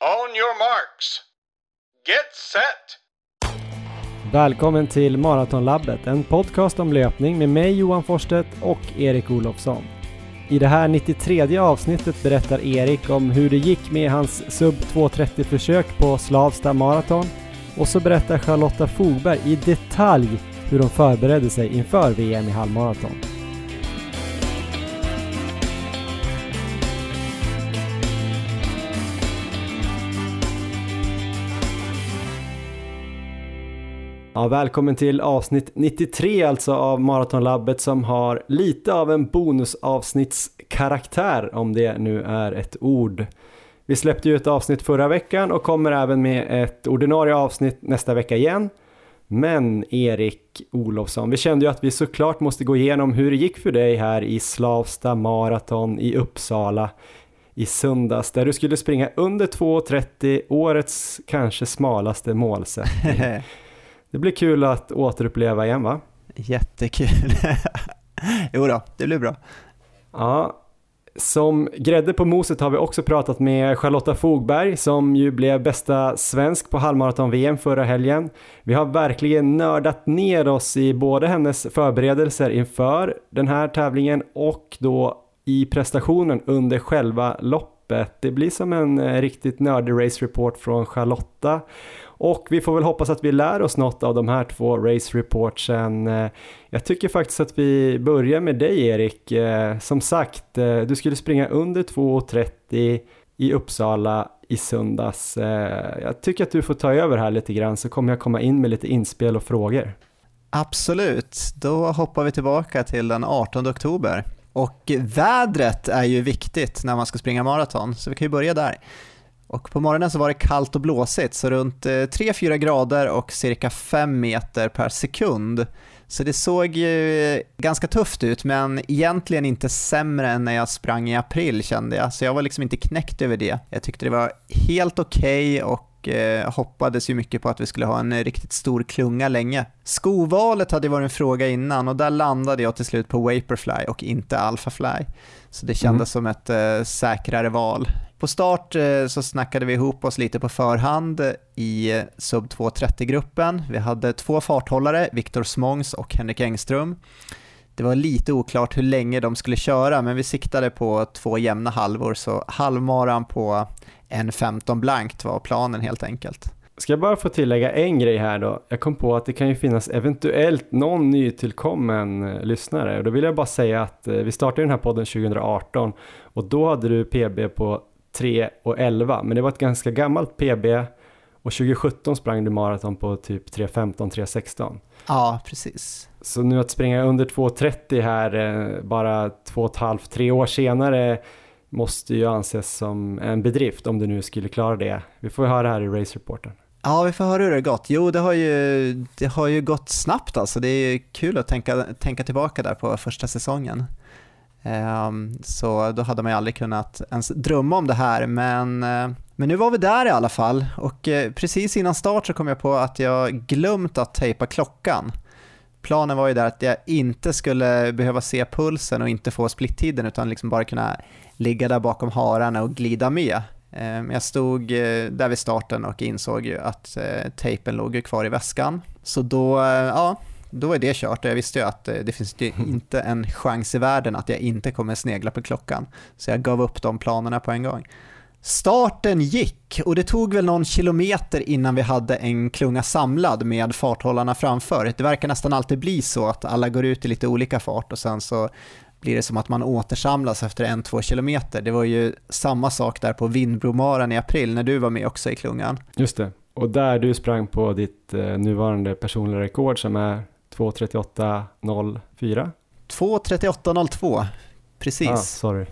On your marks. Get set! Välkommen till Maratonlabbet, en podcast om löpning med mig Johan Forsstedt och Erik Olofsson. I det här 93 avsnittet berättar Erik om hur det gick med hans sub 2.30 försök på Slavsta Marathon och så berättar Charlotta Fogberg i detalj hur de förberedde sig inför VM i halvmaraton. Ja, välkommen till avsnitt 93 alltså av Maratonlabbet som har lite av en bonusavsnittskaraktär om det nu är ett ord. Vi släppte ju ett avsnitt förra veckan och kommer även med ett ordinarie avsnitt nästa vecka igen. Men Erik Olofsson, vi kände ju att vi såklart måste gå igenom hur det gick för dig här i Slavsta Marathon i Uppsala i söndags där du skulle springa under 2.30, årets kanske smalaste målsättning. Det blir kul att återuppleva igen va? Jättekul. jo då, det blir bra. Ja, som grädde på moset har vi också pratat med Charlotta Fogberg som ju blev bästa svensk på halvmaraton-VM förra helgen. Vi har verkligen nördat ner oss i både hennes förberedelser inför den här tävlingen och då i prestationen under själva loppet. Det blir som en eh, riktigt nördig race report från Charlotta och vi får väl hoppas att vi lär oss något av de här två race reportsen. Eh, jag tycker faktiskt att vi börjar med dig Erik. Eh, som sagt, eh, du skulle springa under 2.30 i Uppsala i söndags. Jag tycker att du får ta över här lite grann så kommer jag komma in med lite inspel och frågor. Absolut, då hoppar vi tillbaka till den 18 oktober. Och vädret är ju viktigt när man ska springa maraton, så vi kan ju börja där. Och på morgonen så var det kallt och blåsigt, så runt 3-4 eh, grader och cirka 5 meter per sekund. Så det såg ju ganska tufft ut, men egentligen inte sämre än när jag sprang i april kände jag. Så jag var liksom inte knäckt över det. Jag tyckte det var helt okej okay och eh, hoppades ju mycket på att vi skulle ha en riktigt stor klunga länge. Skovalet hade varit en fråga innan och där landade jag till slut på Vaporfly och inte Alphafly. Så det kändes mm. som ett eh, säkrare val. På start eh, så snackade vi ihop oss lite på förhand eh, i eh, sub 230-gruppen. Vi hade två farthållare, Viktor Smångs och Henrik Engström. Det var lite oklart hur länge de skulle köra, men vi siktade på två jämna halvor, så halvmaran på 1.15 blankt var planen helt enkelt. Ska jag bara få tillägga en grej här då? Jag kom på att det kan ju finnas eventuellt någon nytillkommen lyssnare och då vill jag bara säga att vi startade den här podden 2018 och då hade du PB på 3 och 11, men det var ett ganska gammalt PB och 2017 sprang du maraton på typ 3.15, 3.16. Ja, precis. Så nu att springa under 2.30 här eh, bara två och ett halvt, tre år senare måste ju anses som en bedrift om du nu skulle klara det. Vi får höra här i Race Reporten. Ja, vi får höra hur det har gått. Jo, det har ju, det har ju gått snabbt alltså. Det är kul att tänka, tänka tillbaka där på första säsongen. Ehm, så då hade man ju aldrig kunnat ens drömma om det här, men, eh, men nu var vi där i alla fall och eh, precis innan start så kom jag på att jag glömt att tejpa klockan. Planen var ju där att jag inte skulle behöva se pulsen och inte få splittiden utan liksom bara kunna ligga där bakom hararna och glida med. Ehm, jag stod eh, där vid starten och insåg ju att tejpen låg kvar i väskan. Så då, ja, då är det kört och jag visste ju att eh, det finns inte en chans i världen att jag inte kommer snegla på klockan. Så jag gav upp de planerna på en gång. Starten gick och det tog väl någon kilometer innan vi hade en klunga samlad med farthållarna framför. Det verkar nästan alltid bli så att alla går ut i lite olika fart och sen så blir det som att man återsamlas efter en, två kilometer. Det var ju samma sak där på Vindbromaran i april när du var med också i klungan. Just det, och där du sprang på ditt eh, nuvarande personliga rekord som är 2.38.04? 2.38.02, precis. Ah, sorry.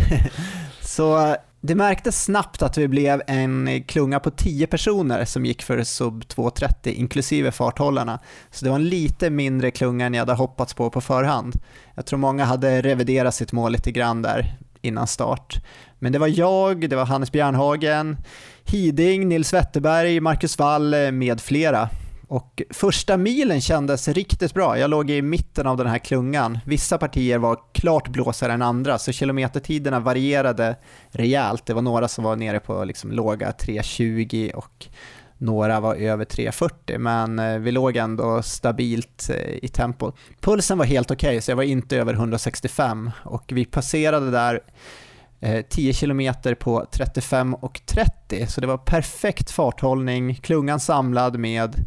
så det märktes snabbt att vi blev en klunga på 10 personer som gick för sub 2.30 inklusive farthållarna. Så det var en lite mindre klunga än jag hade hoppats på på förhand. Jag tror många hade reviderat sitt mål lite grann där innan start. Men det var jag, det var Hannes Bjärnhagen, Hiding, Nils Wetterberg, Marcus Wall med flera och första milen kändes riktigt bra. Jag låg i mitten av den här klungan. Vissa partier var klart blåsare än andra, så kilometertiderna varierade rejält. Det var några som var nere på liksom låga 3.20 och några var över 3.40, men eh, vi låg ändå stabilt eh, i tempo. Pulsen var helt okej, okay, så jag var inte över 165 och vi passerade där eh, 10 km på 35 och 30, så det var perfekt farthållning, klungan samlad med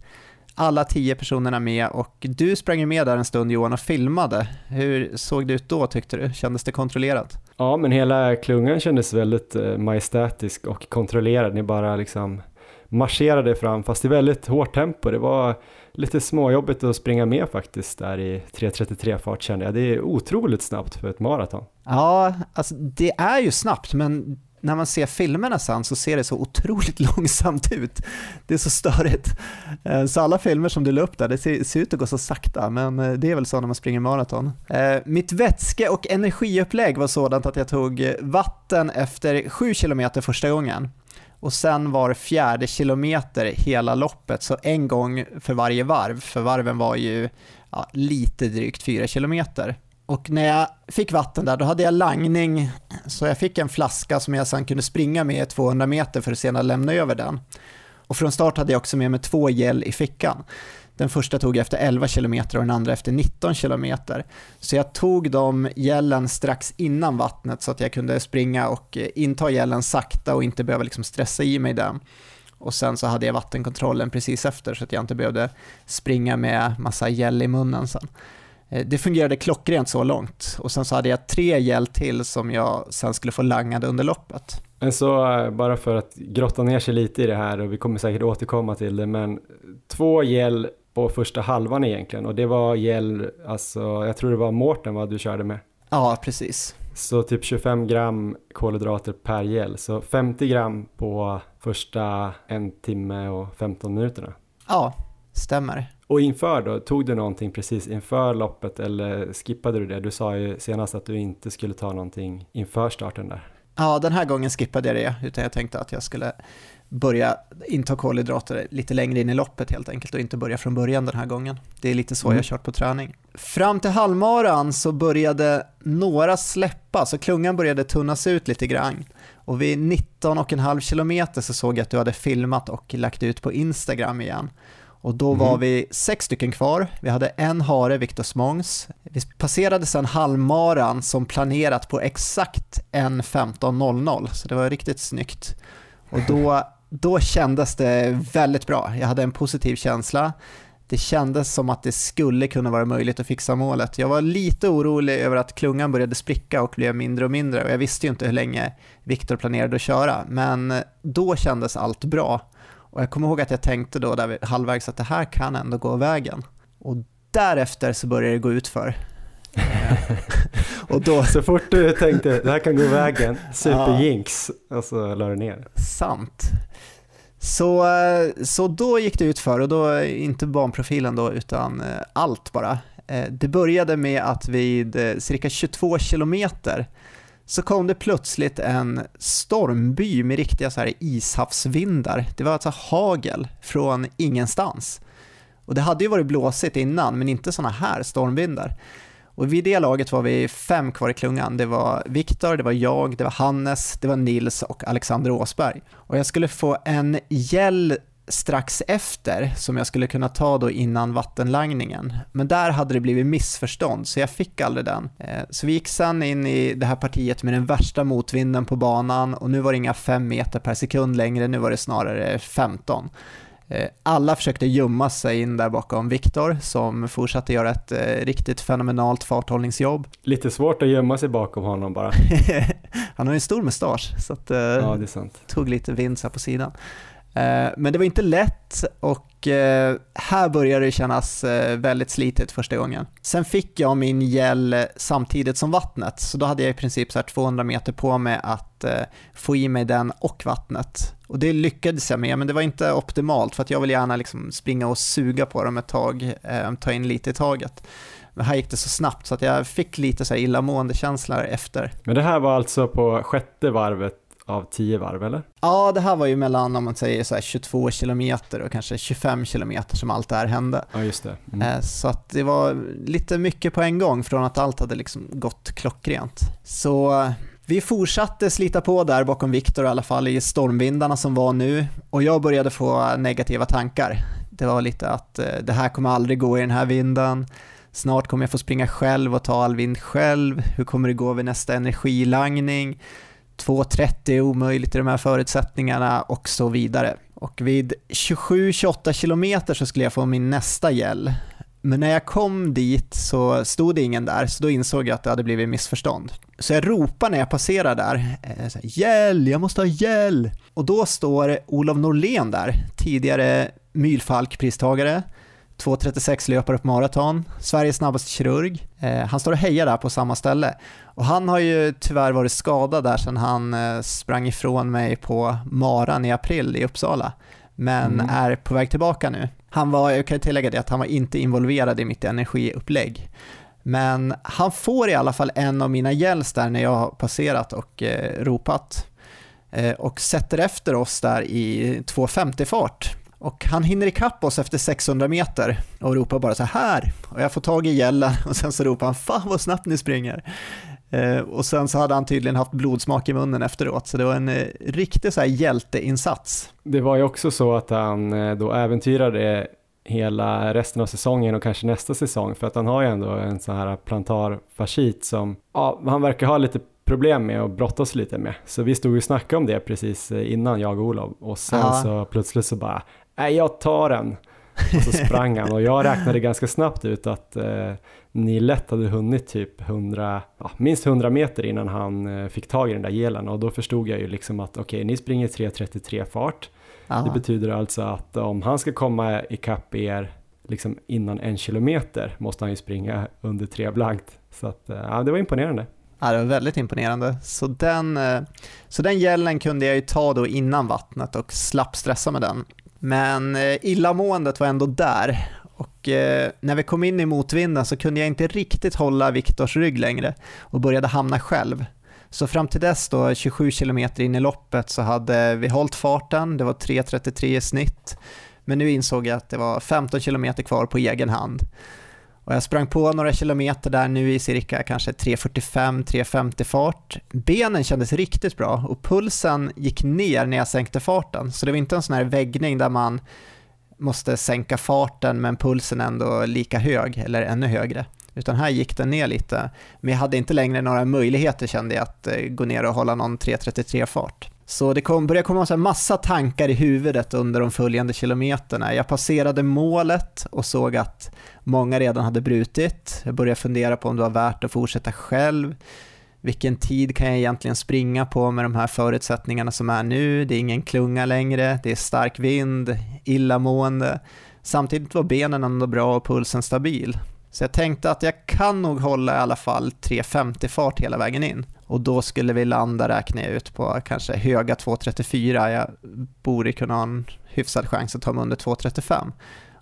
alla 10 personerna med och du sprang med där en stund Johan och filmade. Hur såg det ut då tyckte du? Kändes det kontrollerat? Ja, men hela klungan kändes väldigt majestätisk och kontrollerad. Ni bara liksom marscherade fram fast i väldigt hårt tempo. Det var lite småjobbigt att springa med faktiskt där i 3.33 fart kände jag. Det är otroligt snabbt för ett maraton. Ja, alltså det är ju snabbt men när man ser filmerna sen så ser det så otroligt långsamt ut. Det är så störigt. Eh, så alla filmer som du la upp där, det ser, ut att gå så sakta, men eh, det är väl så när man springer maraton. Eh, mitt vätske och energiupplägg var sådant att jag tog vatten efter 7 km första gången och sen var fjärde kilometer hela loppet, så en gång för varje varv, för varven var ju ja, lite drygt 4 kilometer. Och när jag fick vatten där, då hade jag langning, så jag fick en flaska som jag sen kunde springa med 200 meter för att senare lämna över den. Och från start hade jag också med mig två gel i fickan. Den första tog jag efter 11 km och den andra efter 19 km. Så jag tog de gällen strax innan vattnet så att jag kunde springa och eh, inta gällen sakta och inte behöva liksom stressa i mig den. Och sen så hade jag vattenkontrollen precis efter så att jag inte behövde springa med massa gel i munnen sen. Eh, det fungerade klockrent så långt och sen så hade jag tre gel till som jag sen skulle få langade under loppet. Men så eh, bara för att grotta ner sig lite i det här och vi kommer säkert återkomma till det men två gel på första halvan egentligen och det var gel, alltså jag tror det var Mårten vad du körde med. Ja, precis. Så typ 25 gram kolhydrater per gel, så 50 gram på första en timme och 15 minuterna. Ja, stämmer. Och inför då, tog du någonting precis inför loppet eller skippade du det? Du sa ju senast att du inte skulle ta någonting inför starten där. Ja, den här gången skippade jag det, utan jag tänkte att jag skulle börja inta kolhydrater lite längre in i loppet helt enkelt och inte börja från början den här gången. Det är lite så mm. jag kört på träning. Fram till halvmaran så började några släppa, så klungan började tunnas ut lite grann. Och vid 19,5 km så såg jag att du hade filmat och lagt ut på Instagram igen. Och då var mm. vi sex stycken kvar. Vi hade en hare, Viktor Smångs. Vi passerade sen halvmaran som planerat på exakt 1.15.00, så det var riktigt snyggt. Och då då kändes det väldigt bra. Jag hade en positiv känsla. Det kändes som att det skulle kunna vara möjligt att fixa målet. Jag var lite orolig över att klungan började spricka och blev mindre och mindre och jag visste ju inte hur länge Viktor planerade att köra, men då kändes allt bra. Och jag kommer ihåg att jag tänkte då där halvvägs att det här kan ändå gå vägen. Och därefter så började det gå ut för. och då... Så fort du tänkte det här kan gå vägen, superjinx, ja. och så la du ner. Sant. Så, så då gick det ut för och då inte banprofilen då utan eh, allt bara. Eh, det började med att vid eh, cirka 22 kilometer så kom det plötsligt en stormby med riktiga så här ishavsvindar. Det var alltså hagel från ingenstans. Och det hade ju varit blåsigt innan, men inte sådana här stormvindar. Och vid det laget var vi fem kvar i klungan. Det var Viktor, det var jag, det var Hannes, det var Nils och Alexander Åsberg. Och jag skulle få en gäll strax efter som jag skulle kunna ta då innan vattenlangningen. Men där hade det blivit missförstånd så jag fick aldrig den. Eh, så vi gick sen in i det här partiet med den värsta motvinden på banan och nu var det inga fem meter per sekund längre, nu var det snarare 15. Eh, alla försökte gömma sig in där bakom Viktor som fortsatte göra ett eh, riktigt fenomenalt farthållningsjobb. Lite svårt att gömma sig bakom honom bara. Han har ju en stor mustasch så att, eh, ja, det tog lite vind på sidan. Eh, men det var inte lätt och eh, här började det kännas eh, väldigt slitet första gången. Sen fick jag min gel samtidigt som vattnet, så då hade jag i princip så 200 meter på mig att få i mig den och vattnet. Och det lyckades jag med, men det var inte optimalt för att jag vill gärna liksom springa och suga på dem ett tag, ta in lite i taget. Men här gick det så snabbt så att jag fick lite så här illamående känslor efter. Men det här var alltså på sjätte varvet av 10 varv eller? Ja, det här var ju mellan om man säger så 22 kilometer och kanske 25 kilometer som allt det här hände. Ja, just det. Mm. Eh, så att det var lite mycket på en gång från att allt hade liksom gått klockrent. Så eh, vi fortsatte slita på där bakom Viktor i alla fall i stormvindarna som var nu och jag började få negativa tankar. Det var lite att eh, det här kommer aldrig gå i den här vinden. Snart kommer jag få springa själv och ta all vind själv. Hur kommer det gå vid nästa energilangning? 2.30 är omöjligt i de här förutsättningarna och så vidare. Och vid 27-28 kilometer så skulle jag få min nästa gäll. Men när jag kom dit så stod det ingen där, så då insåg jag att det hade blivit missförstånd. Så jag ropar när jag passerar där, eh, gäll, jag måste ha gäll! Och då står Olof Norlén där, tidigare Mylfalkpristagare, pristagare 2.36 löpare på maraton, Sveriges snabbaste kirurg. Eh, han står och hejar där på samma ställe. Och han har ju tyvärr varit skadad där sedan han eh, sprang ifrån mig på Maran i april i Uppsala, men mm. är på väg tillbaka nu. Han var, jag kan tillägga det, att han var inte involverad i mitt energiupplägg. Men han får i alla fall en av mina gälls där när jag har passerat och eh, ropat och sätter efter oss där i 2.50 fart och han hinner ikapp oss efter 600 meter och ropar bara så här och jag får tag i gällen och sen så ropar han fan vad snabbt ni springer. Eh, och sen så hade han tydligen haft blodsmak i munnen efteråt så det var en eh, riktig så här hjälteinsats. Det var ju också så att han eh, då äventyrade hela resten av säsongen och kanske nästa säsong för att han har ju ändå en sån här plantarfascit som ja, han verkar ha lite problem med och brottas lite med. Så vi stod och snackade om det precis innan jag och Olof och sen ja. så plötsligt så bara nej jag tar den. Och så sprang han och jag räknade ganska snabbt ut att eh, ni lätt hade hunnit typ 100, ja, minst 100 meter innan han eh, fick tag i den där gelen och då förstod jag ju liksom att okej, okay, ni springer 3.33 fart. Aha. Det betyder alltså att om han ska komma ikapp er liksom innan en kilometer måste han ju springa under tre blankt. Så att, eh, ja, det var imponerande. Ja, det var väldigt imponerande. Så den, eh, så den gällen kunde jag ju ta då innan vattnet och slapp stressa med den. Men eh, illamåendet var ändå där och eh, när vi kom in i motvinden så kunde jag inte riktigt hålla Viktors rygg längre och började hamna själv. Så fram till dess då, 27 km in i loppet, så hade vi hållit farten, det var 3.33 i snitt. Men nu insåg jag att det var 15 km kvar på egen hand. Och jag sprang på några kilometer där nu i cirka kanske 3.45-3.50 fart. Benen kändes riktigt bra och pulsen gick ner när jag sänkte farten. Så det var inte en sån här väggning där man måste sänka farten men pulsen ändå lika hög eller ännu högre. Utan här gick den ner lite. Men jag hade inte längre några möjligheter kände jag att eh, gå ner och hålla någon 3.33 fart. Så det kom, började komma en massa tankar i huvudet under de följande kilometerna. Jag passerade målet och såg att många redan hade brutit. Jag började fundera på om det var värt att fortsätta själv. Vilken tid kan jag egentligen springa på med de här förutsättningarna som är nu? Det är ingen klunga längre, det är stark vind, illamående. Samtidigt var benen ändå bra och pulsen stabil. Så jag tänkte att jag kan nog hålla i alla fall 3.50 fart hela vägen in. Och då skulle vi landa, räknar jag ut, på kanske höga 2.34. Jag borde kunna ha en hyfsad chans att ta mig under 2.35.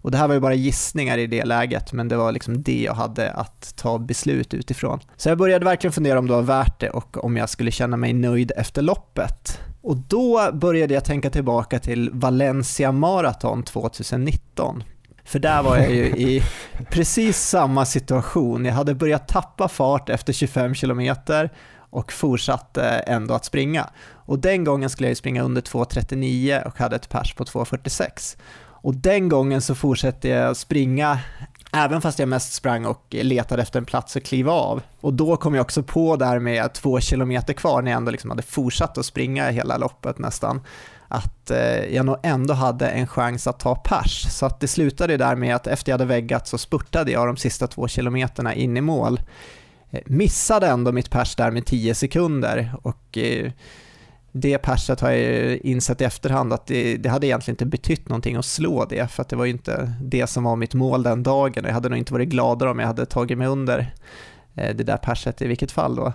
Och det här var ju bara gissningar i det läget, men det var liksom det jag hade att ta beslut utifrån. Så jag började verkligen fundera om det var värt det och om jag skulle känna mig nöjd efter loppet. Och då började jag tänka tillbaka till Valencia Marathon 2019. För där var jag ju i precis samma situation. Jag hade börjat tappa fart efter 25 kilometer och fortsatte ändå att springa. Och den gången skulle jag springa under 2.39 och hade ett pers på 2.46. Och den gången så fortsatte jag springa Även fast jag mest sprang och letade efter en plats att kliva av. Och då kom jag också på där med två kilometer kvar när jag ändå liksom hade fortsatt att springa hela loppet nästan att eh, jag nog ändå hade en chans att ta pers. Så att det slutade där med att efter jag hade väggat så spurtade jag de sista två kilometerna in i mål. Eh, missade ändå mitt pers där med 10 sekunder och eh, det perset har jag insett i efterhand att det, det, hade egentligen inte betytt någonting att slå det för att det var ju inte det som var mitt mål den dagen och jag hade nog inte varit gladare om jag hade tagit mig under eh, det där perset i vilket fall då.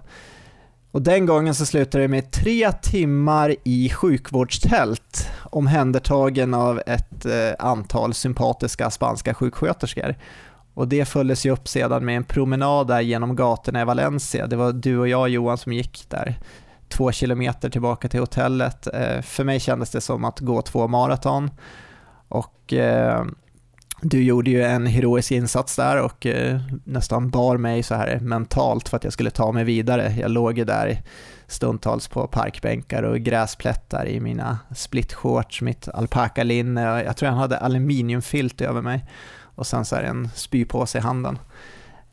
Och den gången så slutade det med tre timmar i sjukvårdstält omhändertagen av ett antal sympatiska spanska sjuksköterskor. Och det följdes ju upp sedan med en promenad där genom gatorna i Valencia. Det var du och jag Johan som gick där två kilometer tillbaka till hotellet. Eh, för mig kändes det som att gå två maraton och eh, du gjorde ju en heroisk insats där och eh, nästan bar mig så här mentalt för att jag skulle ta mig vidare. Jag låg ju där stundtals på parkbänkar och gräsplättar i mina splitshorts, mitt alpakalinne. och Jag tror jag hade aluminiumfilt över mig och sen så här en spypåse i handen.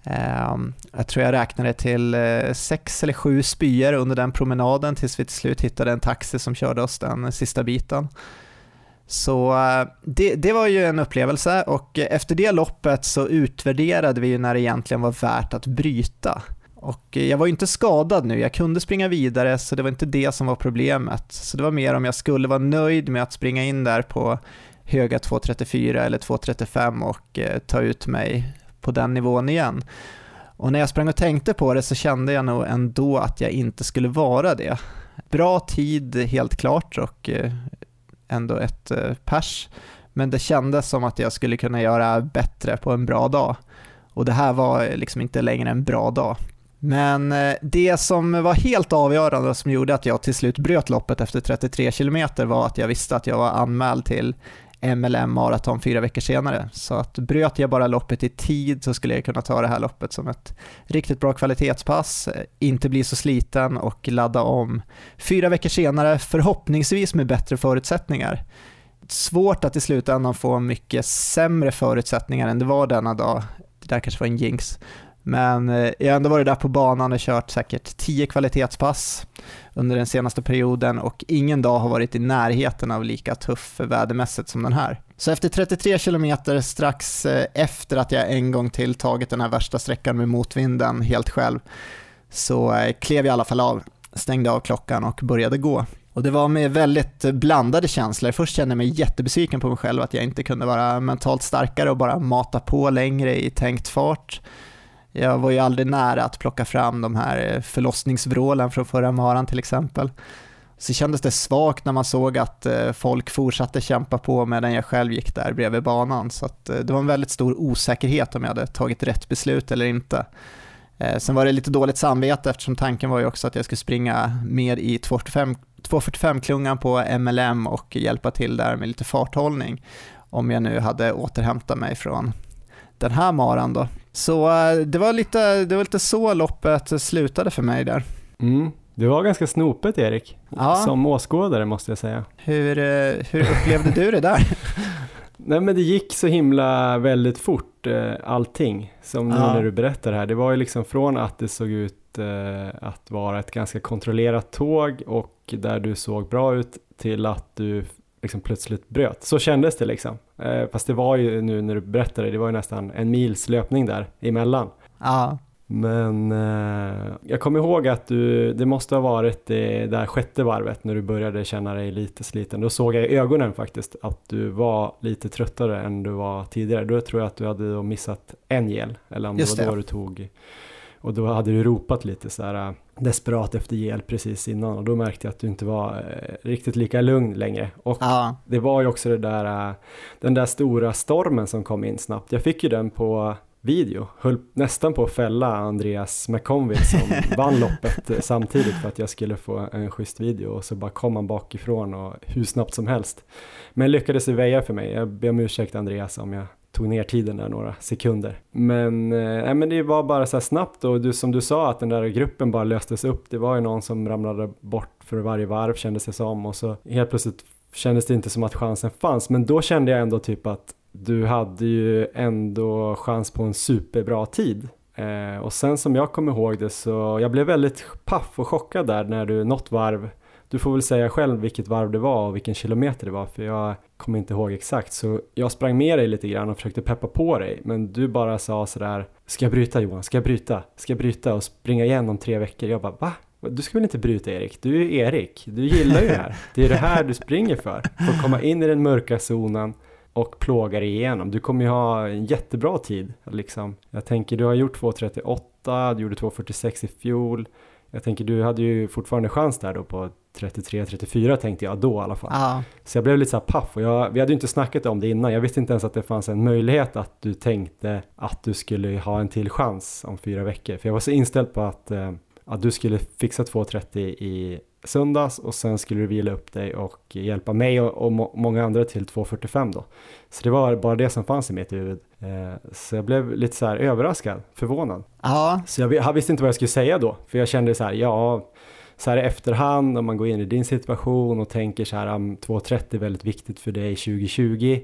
Ehm, jag tror jag räknade till eh, sex eller sju spyor under den promenaden tills vi till slut hittade en taxi som körde oss den sista biten. Så eh, det, det, var ju en upplevelse och efter det loppet så utvärderade vi ju när det egentligen var värt att bryta. Och jag var ju inte skadad nu, jag kunde springa vidare så det var inte det som var problemet. Så det var mer om jag skulle vara nöjd med att springa in där på höga 2.34 eller 2.35 och eh, ta ut mig på den nivån igen. Och när jag sprang och tänkte på det så kände jag nog ändå att jag inte skulle vara det. Bra tid helt klart och eh, ändå ett eh, pers, men det kändes som att jag skulle kunna göra bättre på en bra dag. Och det här var eh, liksom inte längre en bra dag. Men eh, det som var helt avgörande och som gjorde att jag till slut bröt loppet efter 33 km var att jag visste att jag var anmäld till MLM maraton fyra veckor senare. Så att bröt jag bara loppet i tid så skulle jag kunna ta det här loppet som ett riktigt bra kvalitetspass, eh, inte bli så sliten och ladda om fyra veckor senare, förhoppningsvis med bättre förutsättningar. Svårt att i slutändan få mycket sämre förutsättningar än det var denna dag. Det där kanske var en jinx. Men eh, jag har ändå varit där på banan och kört säkert tio kvalitetspass under den senaste perioden och ingen dag har varit i närheten av lika tuff vädermässigt som den här. Så efter 33 kilometer strax eh, efter att jag en gång till tagit den här värsta sträckan med motvinden helt själv så eh, klev jag i alla fall av, stängde av klockan och började gå. Och det var med väldigt blandade känslor. Först kände jag mig jättebesviken på mig själv att jag inte kunde vara mentalt starkare och bara mata på längre i tänkt fart. Jag var ju aldrig nära att plocka fram de här eh, förlossningsvrålen från förra maran till exempel. Så kändes det svagt när man såg att eh, folk fortsatte kämpa på medan jag själv gick där bredvid banan. Så att eh, det var en väldigt stor osäkerhet om jag hade tagit rätt beslut eller inte. Sen var det lite dåligt samvete eftersom tanken var ju också att jag skulle springa mer i 245-klungan på MLM och hjälpa till där med lite farthållning om jag nu hade återhämtat mig från den här maran då. Så eh, det var lite, det var lite så loppet slutade för mig där. Mm. Det var ganska snopet Erik, ja. som åskådare måste jag säga. Hur, eh, hur upplevde du det där? Nej men det gick så himla väldigt fort eh, allting, som nu ja. när du berättar här. Det var ju liksom från att det såg ut att vara ett ganska kontrollerat tåg och där du såg bra ut till att du liksom plötsligt bröt. Så kändes det liksom. Eh, fast det var ju nu när du berättade, det var ju nästan en mils löpning där emellan. Ja. Men eh, jag kommer ihåg att du, det måste ha varit det där sjätte varvet när du började känna dig lite sliten. Då såg jag i ögonen faktiskt att du var lite tröttare än du var tidigare. Då tror jag att du hade missat en gel, eller om Just det var då du tog och då hade du ropat lite så här äh, desperat efter hjälp precis innan och då märkte jag att du inte var eh, riktigt lika lugn längre. Och ja. det var ju också det där, eh, den där stora stormen som kom in snabbt. Jag fick ju den på video, höll nästan på att fälla Andreas McConville som vann loppet samtidigt för att jag skulle få en schysst video och så bara kom han bakifrån och hur snabbt som helst. Men lyckades väja för mig, jag ber om ursäkt Andreas om jag tog ner tiden där några sekunder. Men, eh, men det var bara så här snabbt och du, som du sa att den där gruppen bara löstes upp. Det var ju någon som ramlade bort för varje varv kändes det som och så helt plötsligt kändes det inte som att chansen fanns. Men då kände jag ändå typ att du hade ju ändå chans på en superbra tid. Eh, och sen som jag kommer ihåg det så jag blev väldigt paff och chockad där när du något varv du får väl säga själv vilket varv det var och vilken kilometer det var för jag kommer inte ihåg exakt. Så jag sprang med dig lite grann och försökte peppa på dig men du bara sa sådär Ska jag bryta Johan? Ska jag bryta? Ska jag bryta och springa igen om tre veckor? Jag bara va? Du ska väl inte bryta Erik? Du är Erik. Du gillar ju det här. Det är det här du springer för. För att komma in i den mörka zonen och plåga dig igenom. Du kommer ju ha en jättebra tid. Liksom. Jag tänker du har gjort 2.38, du gjorde 2.46 i fjol. Jag tänker du hade ju fortfarande chans där då på 33-34 tänkte jag då i alla fall. Ah. Så jag blev lite så här paff och jag, vi hade ju inte snackat om det innan. Jag visste inte ens att det fanns en möjlighet att du tänkte att du skulle ha en till chans om fyra veckor. För jag var så inställd på att eh, att du skulle fixa 2.30 i söndags och sen skulle du vila upp dig och hjälpa mig och, och må många andra till 2.45 då. Så det var bara det som fanns i mitt huvud. Eh, så jag blev lite så överraskad, förvånad. Ja. Så jag, jag visste inte vad jag skulle säga då, för jag kände så här, ja, så här i efterhand om man går in i din situation och tänker så här, 2.30 är väldigt viktigt för dig 2020.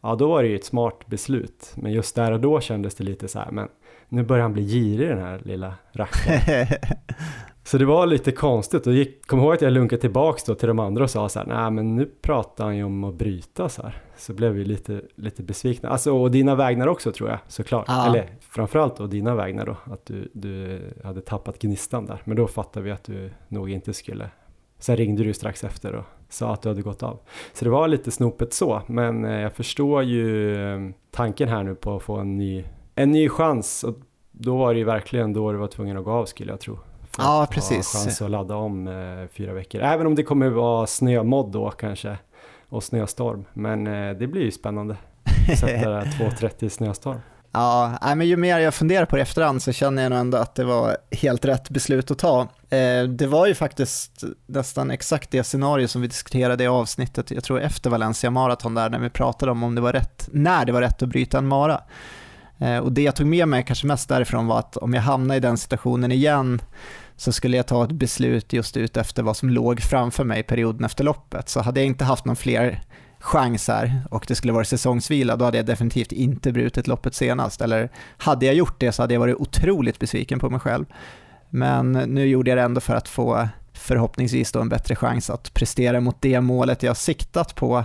Ja, då var det ju ett smart beslut. Men just där och då kändes det lite så här, men nu börjar han bli girig den här lilla rackaren. så det var lite konstigt och gick, kom ihåg att jag lunkade tillbaks då till de andra och sa så här, nej men nu pratar han ju om att bryta så här. Så blev vi lite, lite besvikna. Alltså och dina vägnar också tror jag såklart. Ja. Eller framförallt och dina vägnar då, att du, du hade tappat gnistan där. Men då fattade vi att du nog inte skulle. Sen ringde du strax efter och sa att du hade gått av. Så det var lite snopet så, men eh, jag förstår ju eh, tanken här nu på att få en ny, en ny chans. Och då var det ju verkligen då du var tvungen att gå av skulle jag tro. Ja, att precis. Ha chans att ladda om eh, fyra veckor. Även om det kommer vara snömodd då kanske och snöstorm. Men eh, det blir ju spännande. Sätta 2.30 i snöstorm. Ja, men ju mer jag funderar på det efterhand så känner jag nog ändå att det var helt rätt beslut att ta. Eh, det var ju faktiskt nästan exakt det scenario som vi diskuterade i avsnittet, jag tror efter Valencia Marathon där, när vi pratade om om det var rätt, när det var rätt att bryta en mara. Eh, och det jag tog med mig kanske mest därifrån var att om jag hamnar i den situationen igen så skulle jag ta ett beslut just ut efter vad som låg framför mig perioden efter loppet. Så hade jag inte haft någon fler chans här och det skulle vara säsongsvila, då hade jag definitivt inte brutit loppet senast. Eller hade jag gjort det så hade jag varit otroligt besviken på mig själv. Men nu gjorde jag det ändå för att få förhoppningsvis då en bättre chans att prestera mot det målet jag siktat på.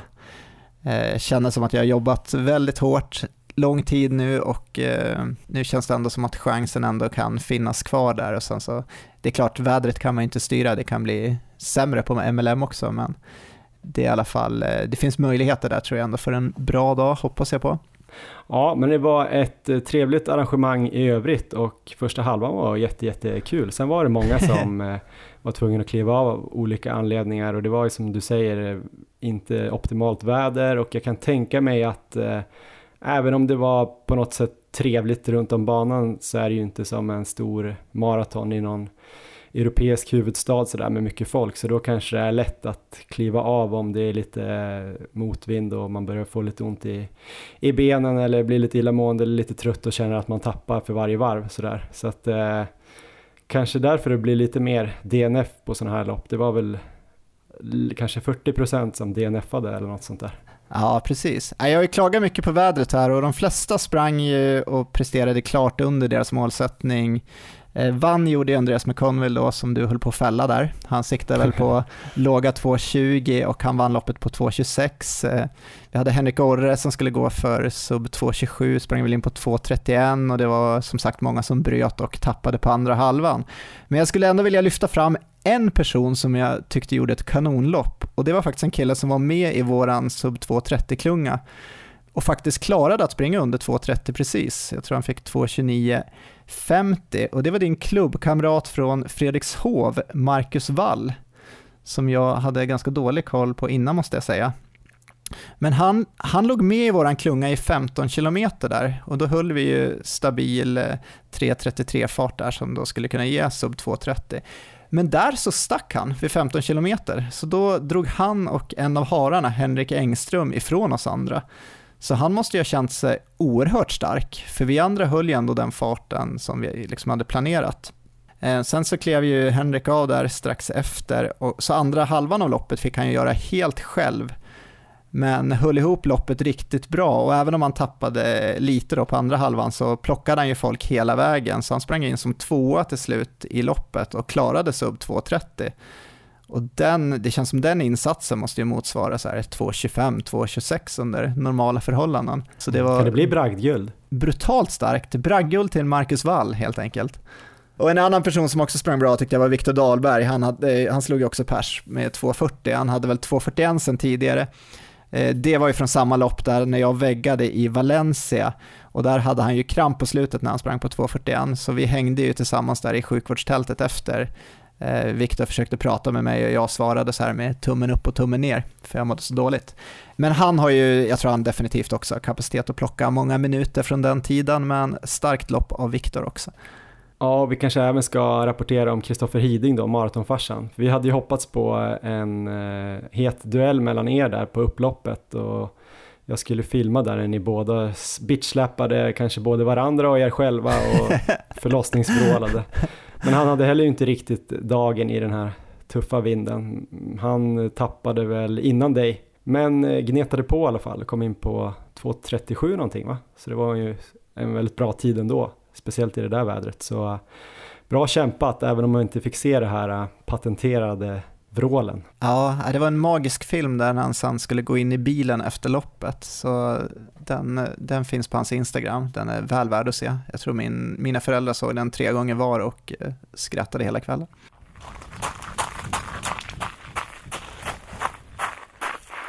Eh, känner som att jag har jobbat väldigt hårt, lång tid nu och eh, nu känns det ändå som att chansen ändå kan finnas kvar där. Och sen så, det är klart, vädret kan man ju inte styra, det kan bli sämre på MLM också, men det är i alla fall, eh, det finns möjligheter där tror jag ändå för en bra dag, hoppas jag på. Ja, men det var ett eh, trevligt arrangemang i övrigt och första halvan var jätte, jättekul. Sen var det många som eh, var tvungna att kliva av av olika anledningar och det var ju som du säger inte optimalt väder och jag kan tänka mig att även om det var på något sätt trevligt runt om banan så är det ju inte som en stor maraton i någon europeisk huvudstad sådär med mycket folk. Så då kanske det är lätt att kliva av om det är lite eh, motvind och man börjar få lite ont i, i benen eller blir lite illamående eller lite trött och känner att man tappar för varje varv sådär. Så att eh, kanske därför det blir lite mer DNF på sådana här lopp. Det var väl kanske 40% som DNFade eller något sånt där. Ja, precis. Ja, Jag har ju klagat mycket på vädret här och de flesta sprang ju och presterade klart under deras målsättning. Eh, vann gjorde ju Andreas McConville då som du höll på att fälla där. Han siktade väl på låga 2.20 och han vann loppet på 2.26. Eh, vi hade Henrik Orre som skulle gå för sub 2.27, sprang väl in på 2.31 och det var som sagt många som bröt och tappade på andra halvan. Men jag skulle ändå vilja lyfta fram en person som jag tyckte gjorde ett kanonlopp och det var faktiskt en kille som var med i våran sub 2.30-klunga och faktiskt klarade att springa under 2.30 precis. Jag tror han fick 2.29.50 och det var din klubbkamrat från Fredrikshov, Marcus Wall, som jag hade ganska dålig koll på innan måste jag säga. Men han, han låg med i våran klunga i 15 kilometer där och då höll vi ju stabil eh, 3.33 fart där som då skulle kunna ge sub 2.30. Men där så stack han vid 15 kilometer, så då drog han och en av hararna, Henrik Engström, ifrån oss andra. Så han måste ju ha känt sig oerhört stark, för vi andra höll ju ändå den farten som vi liksom hade planerat. Eh, sen så klev ju Henrik av där strax efter, och, så andra halvan av loppet fick han ju göra helt själv. Men höll ihop loppet riktigt bra och även om han tappade lite då på andra halvan så plockade han ju folk hela vägen så han sprang in som tvåa till slut i loppet och klarade sub 2.30. Och den, det känns som den insatsen måste ju motsvara så här 2.25, 2.26 under normala förhållanden. Så det var Kan det bli bragdguld? brutalt starkt. Bragdguld till Marcus Wall helt enkelt. Och en annan person som också sprang bra tyckte jag var Viktor Dahlberg. Han, hade, han slog ju också pers med 2.40. Han hade väl 2.41 sen tidigare. Eh, det var ju från samma lopp där när jag väggade i Valencia och där hade han ju kramp på slutet när han sprang på 2.41 så vi hängde ju tillsammans där i sjukvårdstältet efter. Eh, Viktor försökte prata med mig och jag svarade så här med tummen upp och tummen ner för jag mådde så dåligt. Men han har ju, jag tror han definitivt också har kapacitet att plocka många minuter från den tiden men starkt lopp av Viktor också. Ja, vi kanske även ska rapportera om Kristoffer Hiding då, maratonfarsan. Vi hade ju hoppats på en eh, het duell mellan er där på upploppet och jag skulle filma där när ni båda bitchsläppade kanske både varandra och er själva och förlossningsvrålade. Men han hade heller inte riktigt dagen i den här tuffa vinden. Han tappade väl innan dig, men eh, gnetade på i alla fall, kom in på 2.37 någonting va? Så det var ju en väldigt bra tid ändå, speciellt i det där vädret. Så eh, bra kämpat, även om man inte fick se det här eh, patenterade vrålen. Ja, det var en magisk film där han sen skulle gå in i bilen efter loppet. Så den, den finns på hans Instagram, den är väl värd att se. Jag tror min, mina föräldrar såg den tre gånger var och skrattade hela kvällen.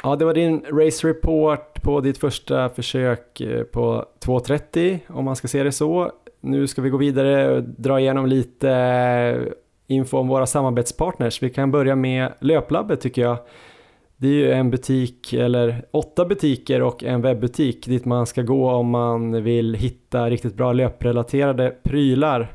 Ja, det var din race report på ditt första försök eh, på 2.30 om man ska se det så. Nu ska vi gå vidare och dra igenom lite eh, info om våra samarbetspartners. Vi kan börja med Löplabbet tycker jag. Det är ju en butik, eller åtta butiker och en webbutik dit man ska gå om man vill hitta riktigt bra löprelaterade prylar.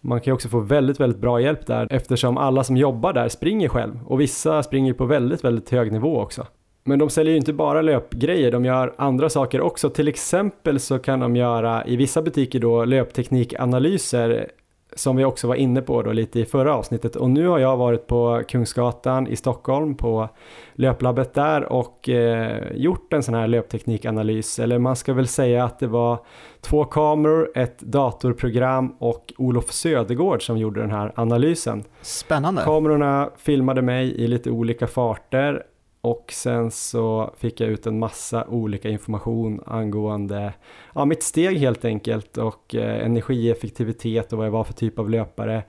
Man kan ju också få väldigt, väldigt bra hjälp där eftersom alla som jobbar där springer själv och vissa springer på väldigt, väldigt hög nivå också. Men de säljer ju inte bara löpgrejer, de gör andra saker också. Till exempel så kan de göra i vissa butiker då löpteknikanalyser som vi också var inne på då lite i förra avsnittet och nu har jag varit på Kungsgatan i Stockholm på löplabbet där och eh, gjort en sån här löpteknikanalys eller man ska väl säga att det var två kameror, ett datorprogram och Olof Södergård som gjorde den här analysen. Spännande. Kamerorna filmade mig i lite olika farter och sen så fick jag ut en massa olika information angående ja, mitt steg helt enkelt och eh, energieffektivitet och vad jag var för typ av löpare.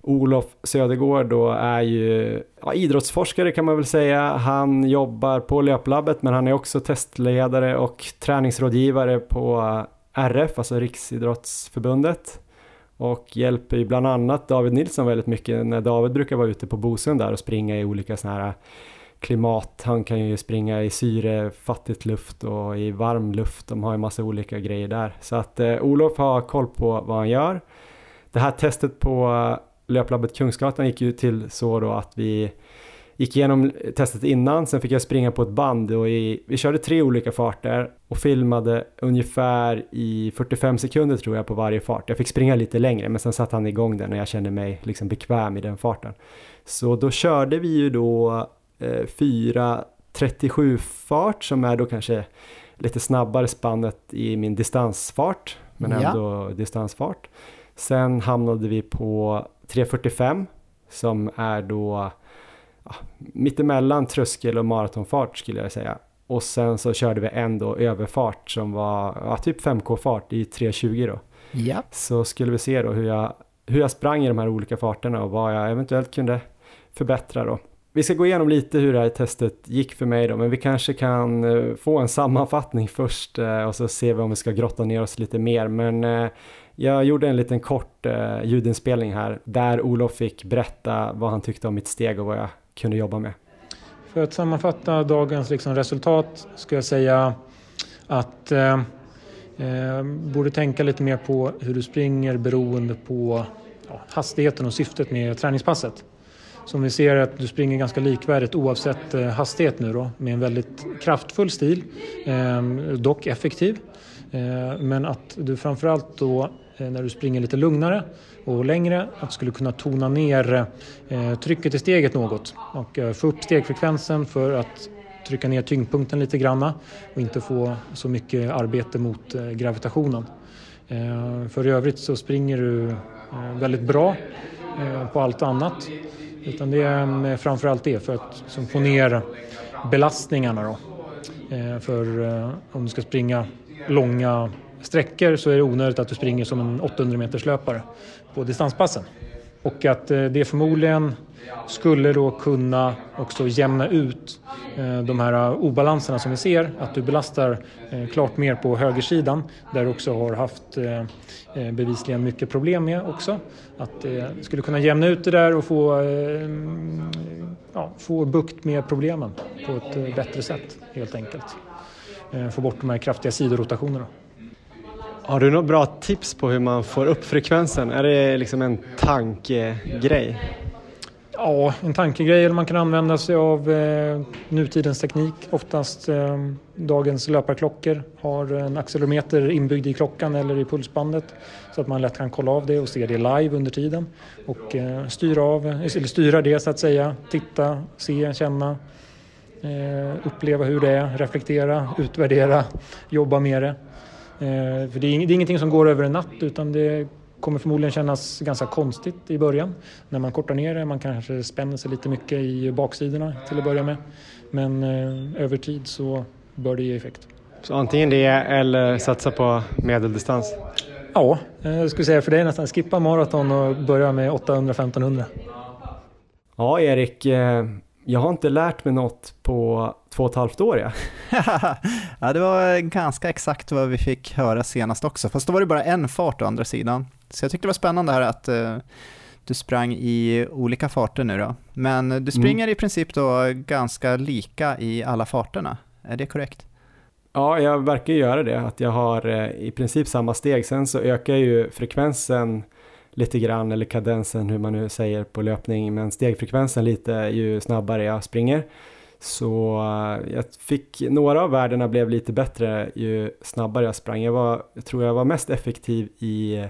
Olof Södergård då är ju ja, idrottsforskare kan man väl säga. Han jobbar på löplabbet men han är också testledare och träningsrådgivare på eh, RF, alltså Riksidrottsförbundet och hjälper ju bland annat David Nilsson väldigt mycket när David brukar vara ute på Bosön där och springa i olika sådana här klimat. Han kan ju springa i syrefattigt luft och i varm luft. De har ju massa olika grejer där. Så att eh, Olof har koll på vad han gör. Det här testet på eh, löplabbet Kungsgatan gick ju till så då att vi gick igenom testet innan, sen fick jag springa på ett band och i, vi körde tre olika farter och filmade ungefär i 45 sekunder tror jag på varje fart. Jag fick springa lite längre men sen satte han igång den och jag kände mig liksom bekväm i den farten. Så då körde vi ju då 4.37 eh, fart som är då kanske lite snabbare spannet i min distansfart men ja. ändå distansfart. Sen hamnade vi på 3.45 som är då ja, mittemellan tröskel och maratonfart skulle jag säga. Och sen så körde vi en då överfart som var ja, typ 5K-fart i 3.20 då. Ja. Så skulle vi se då hur jag, hur jag sprang i de här olika farterna och vad jag eventuellt kunde förbättra då. Vi ska gå igenom lite hur det här testet gick för mig då, men vi kanske kan eh, få en sammanfattning först eh, och så ser vi om vi ska grotta ner oss lite mer. Men eh, jag gjorde en liten kort ljudinspelning här där Olof fick berätta vad han tyckte om mitt steg och vad jag kunde jobba med. För att sammanfatta dagens liksom resultat ska jag säga att eh, borde tänka lite mer på hur du springer beroende på ja, hastigheten och syftet med träningspasset. Som vi ser att du springer ganska likvärdigt oavsett eh, hastighet nu då med en väldigt kraftfull stil, ehm, dock effektiv. Eh, men att du framförallt då eh, när du springer lite lugnare och längre att du skulle kunna tona ner trycket i steget något och få upp stegfrekvensen för att trycka ner tyngdpunkten lite granna och inte få så mycket arbete mot gravitationen. För i övrigt så springer du väldigt bra på allt annat utan det är eh, framförallt det för att som få ner belastningarna då. Eh, för eh, om du ska springa långa sträckor så är det onödigt att du springer som en 800 meters löpare på distanspassen. Och att det förmodligen skulle då kunna också jämna ut eh, de här eh, obalanserna som vi ser, att du belastar eh, klart mer på högersidan där du också har haft bevisligen mycket problem med också. Att det skulle kunna jämna ut det där och få, ja, få bukt med problemen på ett bättre sätt helt enkelt. Få bort de här kraftiga sidorotationerna. Har du några bra tips på hur man får upp frekvensen? Är det liksom en tankegrej? Ja, en tankegrej eller man kan använda sig av eh, nutidens teknik. Oftast eh, dagens löparklockor har en accelerometer inbyggd i klockan eller i pulsbandet så att man lätt kan kolla av det och se det live under tiden och eh, styra, av, eller styra det så att säga. Titta, se, känna, eh, uppleva hur det är, reflektera, utvärdera, jobba med det. Eh, för det är, det är ingenting som går över en natt utan det kommer förmodligen kännas ganska konstigt i början när man kortar ner det. Man kanske spänner sig lite mycket i baksidorna till att börja med. Men eh, över tid så bör det ge effekt. Så antingen det eller satsa på medeldistans? Ja, eh, jag skulle säga för det är nästan skippa maraton och börja med 800-1500. Ja, Erik, eh, jag har inte lärt mig något på två och ett halvt år. Ja. ja, det var ganska exakt vad vi fick höra senast också, fast då var det bara en fart å andra sidan. Så jag tyckte det var spännande här att uh, du sprang i olika farter nu då. Men du mm. springer mm. i princip då ganska lika i alla farterna, är det korrekt? Ja, jag verkar göra det, att jag har uh, i princip samma steg. Sen så ökar ju frekvensen lite grann, eller kadensen hur man nu säger på löpning, men stegfrekvensen lite ju snabbare jag springer. Så uh, jag fick, några av värdena blev lite bättre ju snabbare jag sprang. Jag, var, jag tror jag var mest effektiv i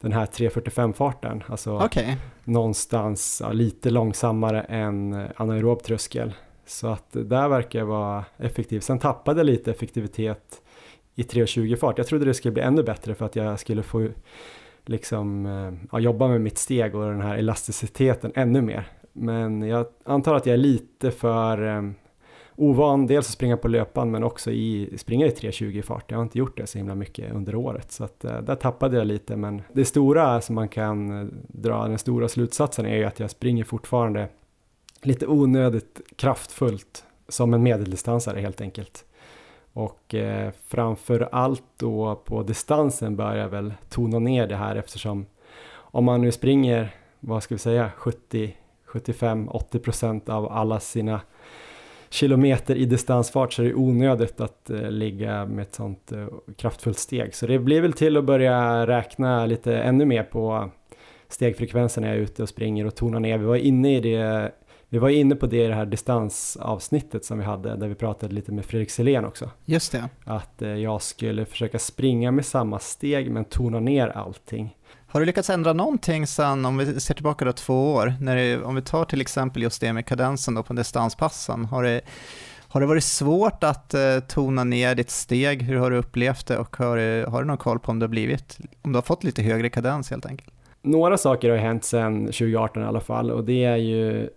den här 3.45-farten. Alltså okay. någonstans ja, lite långsammare än anaerob tröskel. Så att där verkar jag vara effektiv. Sen tappade jag lite effektivitet i 3.20-fart. Jag trodde det skulle bli ännu bättre för att jag skulle få liksom, eh, ja, jobba med mitt steg och den här elasticiteten ännu mer. Men jag antar att jag är lite för um, ovan, dels att springa på löpan men också i springa i 3.20 fart. Jag har inte gjort det så himla mycket under året så att uh, där tappade jag lite men det stora som man kan eh, dra, den stora slutsatsen är ju att jag springer fortfarande lite onödigt kraftfullt som en medeldistansare helt enkelt. Och eh, framför allt då på distansen bör jag väl tona ner det här eftersom om man nu springer, vad ska vi säga, 70, 75, 80 procent av alla sina kilometer i distansfart så är det onödigt att eh, ligga med ett sånt eh, kraftfullt steg. Så det blir väl till att börja räkna lite ännu mer på stegfrekvensen när jag är ute och springer och tona ner. Vi var inne i det vi var inne på det i det här distansavsnittet som vi hade där vi pratade lite med Fredrik Selén också. Just det. Att eh, jag skulle försöka springa med samma steg men tona ner allting. Har du lyckats ändra någonting sen, om vi ser tillbaka då två år, när det, om vi tar till exempel just det med kadensen då på distanspassen, har det, har det varit svårt att eh, tona ner ditt steg? Hur har du upplevt det och har, du, har du någon koll på om du har blivit, om du har fått lite högre kadens helt enkelt? Några saker har hänt sedan 2018 i alla fall och det är ju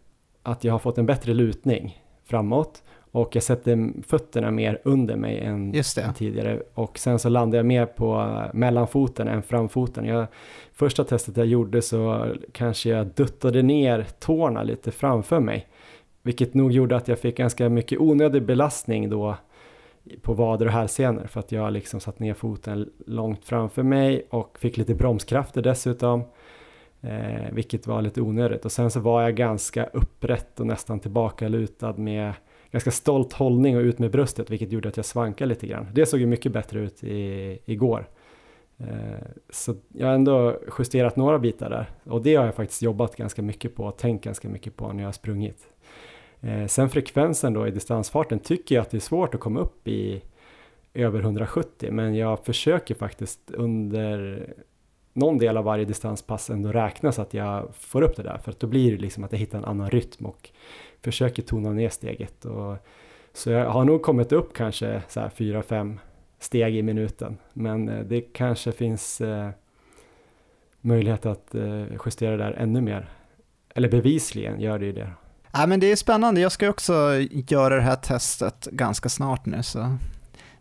att jag har fått en bättre lutning framåt och jag sätter fötterna mer under mig än, än, tidigare och sen så landar jag mer på mellanfoten än framfoten. Jag, första testet jag gjorde så kanske jag duttade ner tårna lite framför mig vilket nog gjorde att jag fick ganska mycket onödig belastning då på vader och hälsenor för att jag liksom satt ner foten långt framför mig och fick lite bromskrafter dessutom. Eh, vilket var lite onödigt och sen så var jag ganska upprätt och nästan tillbakalutad med ganska stolt hållning och ut med bröstet vilket gjorde att jag svankade lite grann. Det såg ju mycket bättre ut i, igår. Eh, så jag har ändå justerat några bitar där och det har jag faktiskt jobbat ganska mycket på och tänkt ganska mycket på när jag har sprungit. Eh, sen frekvensen då i distansfarten tycker jag att det är svårt att komma upp i över 170 men jag försöker faktiskt under någon del av varje distanspass ändå räkna så att jag får upp det där för att då blir det liksom att jag hittar en annan rytm och försöker tona ner steget. Och, så jag har nog kommit upp kanske så här 4-5 steg i minuten men eh, det kanske finns eh, möjlighet att eh, justera där ännu mer. Eller bevisligen gör det ju det. Ja, men det är spännande, jag ska också göra det här testet ganska snart nu så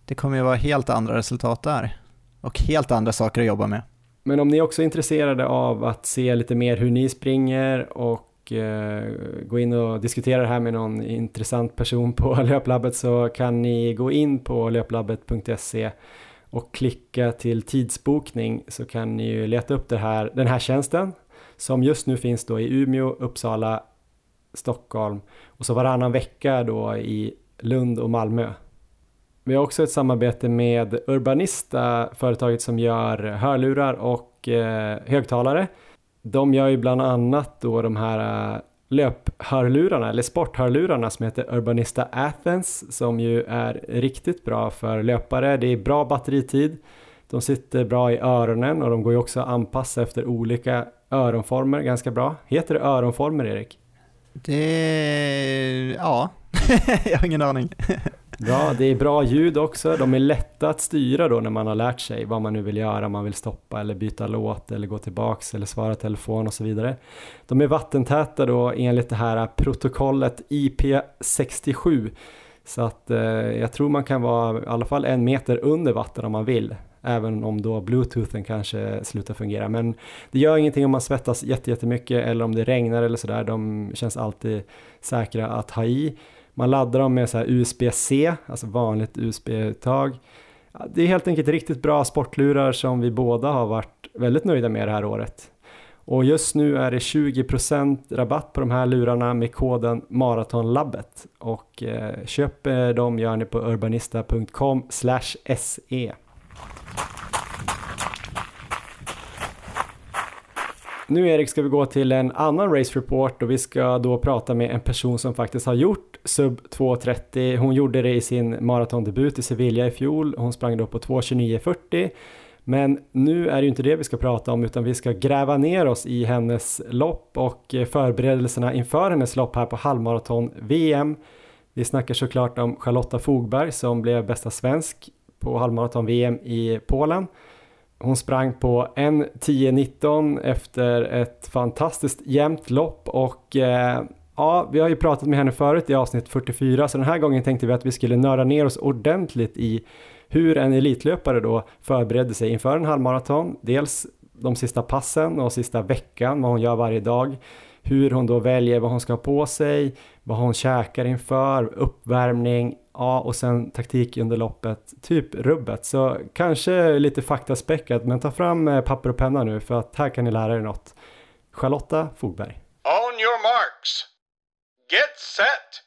det kommer ju vara helt andra resultat där och helt andra saker att jobba med. Men om ni också är intresserade av att se lite mer hur ni springer och eh, gå in och diskutera det här med någon intressant person på Löplabbet så kan ni gå in på löplabbet.se och klicka till tidsbokning så kan ni ju leta upp det här, den här tjänsten som just nu finns då i Umeå, Uppsala, Stockholm och så varannan vecka då i Lund och Malmö. Vi har också ett samarbete med Urbanista, företaget som gör hörlurar och eh, högtalare. De gör ju bland annat då de här äh, löphörlurarna eller sporthörlurarna som heter Urbanista Athens som ju är riktigt bra för löpare. Det är bra batteritid, de sitter bra i öronen och de går ju också att anpassa efter olika öronformer ganska bra. Heter det öronformer Erik? Det... ja, jag har ingen aning. Ja, det är bra ljud också. De är lätta att styra då när man har lärt sig vad man nu vill göra, om man vill stoppa eller byta låt eller gå tillbaks eller svara telefon och så vidare. De är vattentäta då enligt det här protokollet IP67 så att eh, jag tror man kan vara i alla fall en meter under vatten om man vill även om då bluetoothen kanske slutar fungera. Men det gör ingenting om man svettas jättemycket eller om det regnar eller sådär. De känns alltid säkra att ha i. Man laddar dem med så USB-C, alltså vanligt USB-uttag. Det är helt enkelt riktigt bra sportlurar som vi båda har varit väldigt nöjda med det här året. Och just nu är det 20% rabatt på de här lurarna med koden Maratonlabbet och eh, köp eh, dem gör ni på urbanista.com se. Nu Erik ska vi gå till en annan race report och vi ska då prata med en person som faktiskt har gjort sub 2.30. Hon gjorde det i sin maratondebut i Sevilla i fjol. Hon sprang då på 2.29.40. Men nu är det ju inte det vi ska prata om utan vi ska gräva ner oss i hennes lopp och förberedelserna inför hennes lopp här på halvmaraton-VM. Vi snackar såklart om Charlotta Fogberg som blev bästa svensk på halvmaraton-VM i Polen. Hon sprang på 1.10.19 efter ett fantastiskt jämnt lopp och eh, ja, vi har ju pratat med henne förut i avsnitt 44 så den här gången tänkte vi att vi skulle nörda ner oss ordentligt i hur en elitlöpare då förbereder sig inför en halvmaraton. Dels de sista passen och sista veckan, vad hon gör varje dag. Hur hon då väljer vad hon ska ha på sig, vad hon käkar inför, uppvärmning, Ja, och sen taktik under loppet, typ rubbet. Så kanske lite faktaspäckat, men ta fram eh, papper och penna nu för att här kan ni lära er något. Charlotta Fogberg. On your marks. Get set!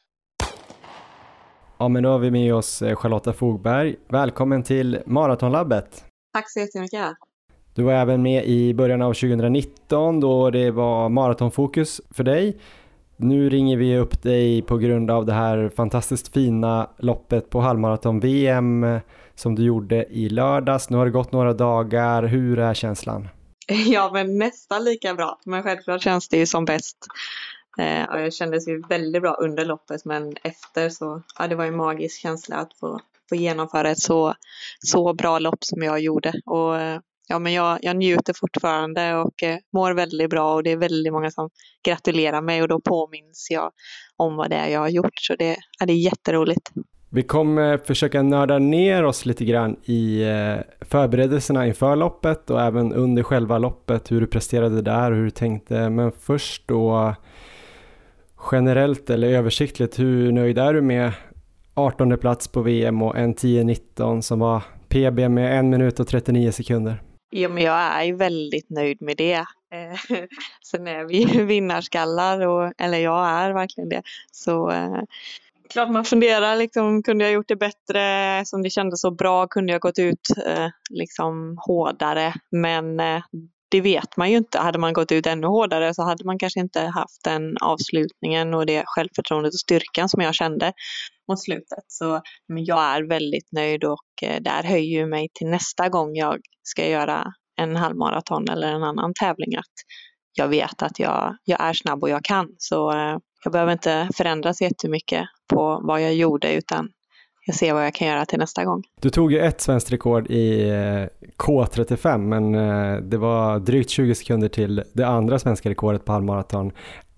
Ja, men då har vi med oss eh, Charlotta Fogberg. Välkommen till Maratonlabbet. Tack så jättemycket. Du var även med i början av 2019 då det var maratonfokus för dig. Nu ringer vi upp dig på grund av det här fantastiskt fina loppet på halvmaraton-VM eh, som du gjorde i lördags. Nu har det gått några dagar. Hur är känslan? Ja, men nästan lika bra. Men självklart känns det ju som bäst. Eh, och jag kändes ju väldigt bra under loppet, men efter så, ja, det var en magisk känsla att få, få genomföra ett så, så bra lopp som jag gjorde. Och eh, ja, men jag, jag njuter fortfarande och eh, mår väldigt bra och det är väldigt många som gratulerar mig och då påminns jag om vad det är jag har gjort. Så det, ja, det är jätteroligt. Vi kommer försöka nörda ner oss lite grann i eh, förberedelserna inför loppet och även under själva loppet, hur du presterade där och hur du tänkte. Men först då generellt eller översiktligt, hur nöjd är du med 18 plats på VM och en 10-19 som var PB med 1 minut och 39 sekunder? Ja, men jag är ju väldigt nöjd med det. Eh, sen är vi ju vinnarskallar, och, eller jag är verkligen det. Så eh, klart man funderar, liksom, kunde jag gjort det bättre? Som det kändes så bra, kunde jag gått ut eh, liksom, hårdare? Men eh, det vet man ju inte. Hade man gått ut ännu hårdare så hade man kanske inte haft den avslutningen och det självförtroendet och styrkan som jag kände mot slutet. Så men jag är väldigt nöjd och eh, det här höjer ju mig till nästa gång jag ska göra en halvmaraton eller en annan tävling att jag vet att jag, jag är snabb och jag kan. Så eh, jag behöver inte förändras jättemycket på vad jag gjorde utan jag ser vad jag kan göra till nästa gång. Du tog ju ett svenskt rekord i eh, K35 men det var drygt 20 sekunder till det andra svenska rekordet på halvmaraton.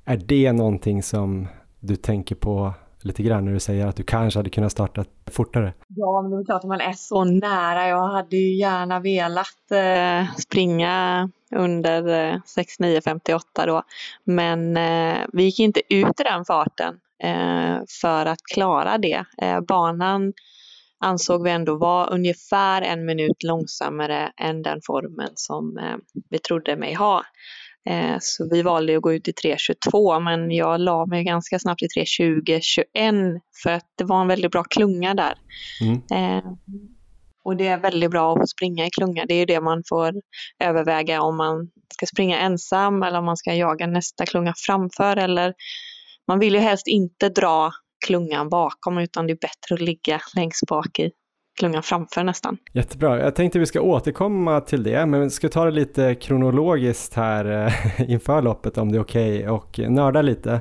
Är det någonting som du tänker på lite grann när du säger att du kanske hade kunnat starta fortare? Ja, men det är klart att man är så nära. Jag hade ju gärna velat eh, springa under eh, 6.9.58 då. Men eh, vi gick inte ut i den farten eh, för att klara det. Eh, banan ansåg vi ändå var ungefär en minut långsammare än den formen som eh, vi trodde mig ha. Eh, så vi valde att gå ut i 3.22 men jag la mig ganska snabbt i 3.20-21 för att det var en väldigt bra klunga där. Mm. Eh, och det är väldigt bra att springa i klunga. Det är det man får överväga om man ska springa ensam eller om man ska jaga nästa klunga framför. Eller man vill ju helst inte dra klungan bakom utan det är bättre att ligga längst bak i klungan framför nästan. Jättebra. Jag tänkte vi ska återkomma till det, men vi ska ta det lite kronologiskt här eh, inför loppet om det är okej okay, och nörda lite.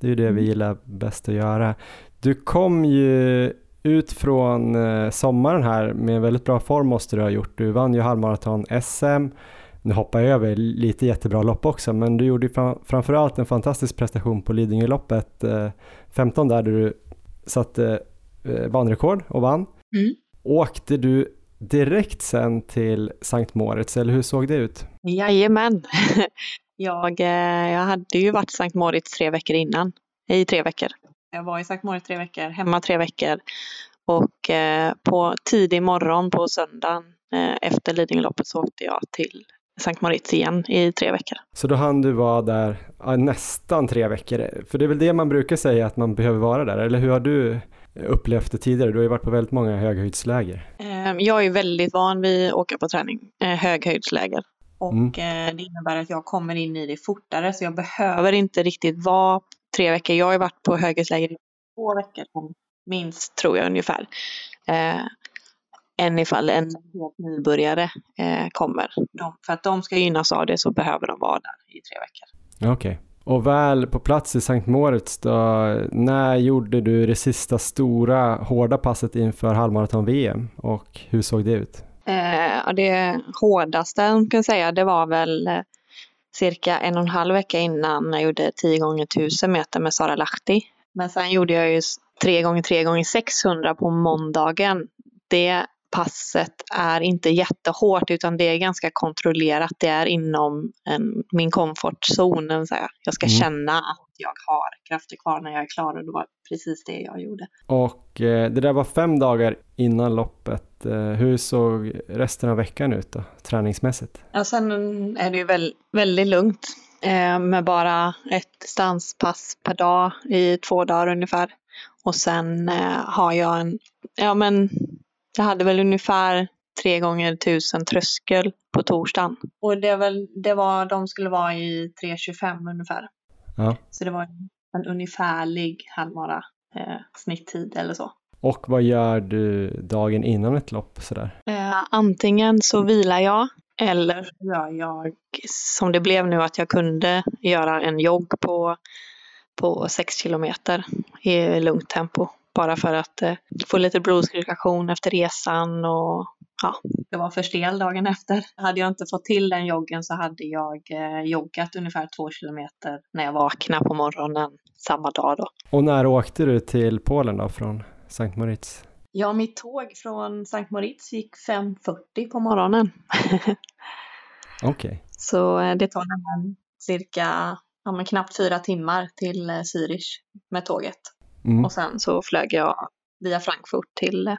Det är ju det vi mm. gillar bäst att göra. Du kom ju ut från eh, sommaren här med väldigt bra form måste du ha gjort. Du vann ju halvmaraton-SM. Nu hoppar jag över lite jättebra lopp också, men du gjorde fram, framförallt en fantastisk prestation på Lidingöloppet, eh, 15 där du satte eh, banrekord och vann. Mm. Åkte du direkt sen till Sankt Moritz eller hur såg det ut? Jajamän. jag, eh, jag hade ju varit i Sankt Moritz tre veckor innan, i tre veckor. Jag var i Sankt Moritz tre veckor, hemma tre veckor och eh, på tidig morgon på söndagen eh, efter Lidingöloppet så åkte jag till Sankt Moritz igen i tre veckor. Så då hann du vara där ja, nästan tre veckor, för det är väl det man brukar säga att man behöver vara där, eller hur har du upplevt det tidigare? Du har ju varit på väldigt många höghöjdsläger. Ehm, jag är väldigt van vid att åka på träning, eh, höghöjdsläger. Och mm. Eh, det innebär att jag kommer in i det fortare så jag behöver inte riktigt vara tre veckor. Jag har ju varit på höghöjdsläger i två veckor minst tror jag ungefär. Än ifall en helt nybörjare eh, kommer. De, för att de ska gynnas av det så behöver de vara där i tre veckor. Okej. Okay. Och väl på plats i Sankt Moritz då, när gjorde du det sista stora hårda passet inför halvmaraton-VM och hur såg det ut? Eh, det hårdaste kan jag säga det var väl eh, cirka en och en halv vecka innan jag gjorde 10 gånger 1000 meter med Sara Lahti. Men sen gjorde jag ju 3 gånger 3 gånger 600 på måndagen. Det passet är inte jättehårt utan det är ganska kontrollerat. Det är inom en, min komfortzon. Jag ska mm. känna att jag har krafter kvar när jag är klar och det var precis det jag gjorde. Och eh, det där var fem dagar innan loppet. Eh, hur såg resten av veckan ut då, träningsmässigt? Ja, sen är det ju väl, väldigt lugnt eh, med bara ett distanspass per dag i två dagar ungefär. Och sen eh, har jag en, ja men jag hade väl ungefär tre gånger tusen tröskel på torsdagen. Och det, väl, det var, de skulle vara i 3.25 ungefär. Ja. Så det var en ungefärlig halvmara eh, snitttid eller så. Och vad gör du dagen innan ett lopp sådär? Eh, antingen så vilar jag eller gör jag som det blev nu att jag kunde göra en jogg på, på 6 kilometer i lugnt tempo bara för att eh, få lite blodcirkulation efter resan och ja, det var för stel dagen efter. Hade jag inte fått till den joggen så hade jag eh, joggat ungefär två kilometer när jag vaknade på morgonen samma dag då. Och när åkte du till Polen då från Sankt Moritz? Ja, mitt tåg från Sankt Moritz gick 5.40 på morgonen. Okej. Okay. Så eh, det tar cirka ja, men knappt fyra timmar till eh, Zürich med tåget. Mm. Och sen så flög jag via Frankfurt till,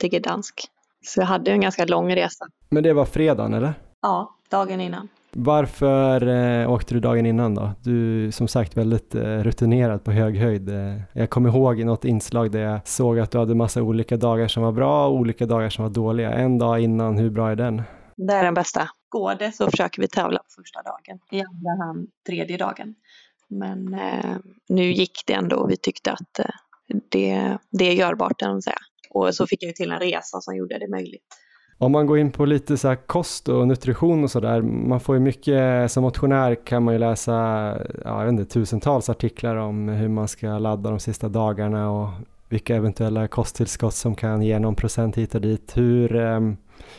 till Gdansk. Så jag hade en ganska lång resa. Men det var fredagen eller? Ja, dagen innan. Varför eh, åkte du dagen innan då? Du är som sagt väldigt eh, rutinerad på hög höjd. Eh, jag kommer ihåg i något inslag där jag såg att du hade massa olika dagar som var bra och olika dagar som var dåliga. En dag innan, hur bra är den? Det är den bästa. Går det så försöker vi tävla på första dagen, i andra hand tredje dagen. Men eh, nu gick det ändå och vi tyckte att eh, det, det är görbart, kan man säga. Och så fick jag till en resa som gjorde det möjligt. Om man går in på lite så kost och nutrition och sådär, man får ju mycket, eh, som motionär kan man ju läsa, ja, jag vet inte, tusentals artiklar om hur man ska ladda de sista dagarna och vilka eventuella kosttillskott som kan ge någon procent hit och dit. Hur, eh,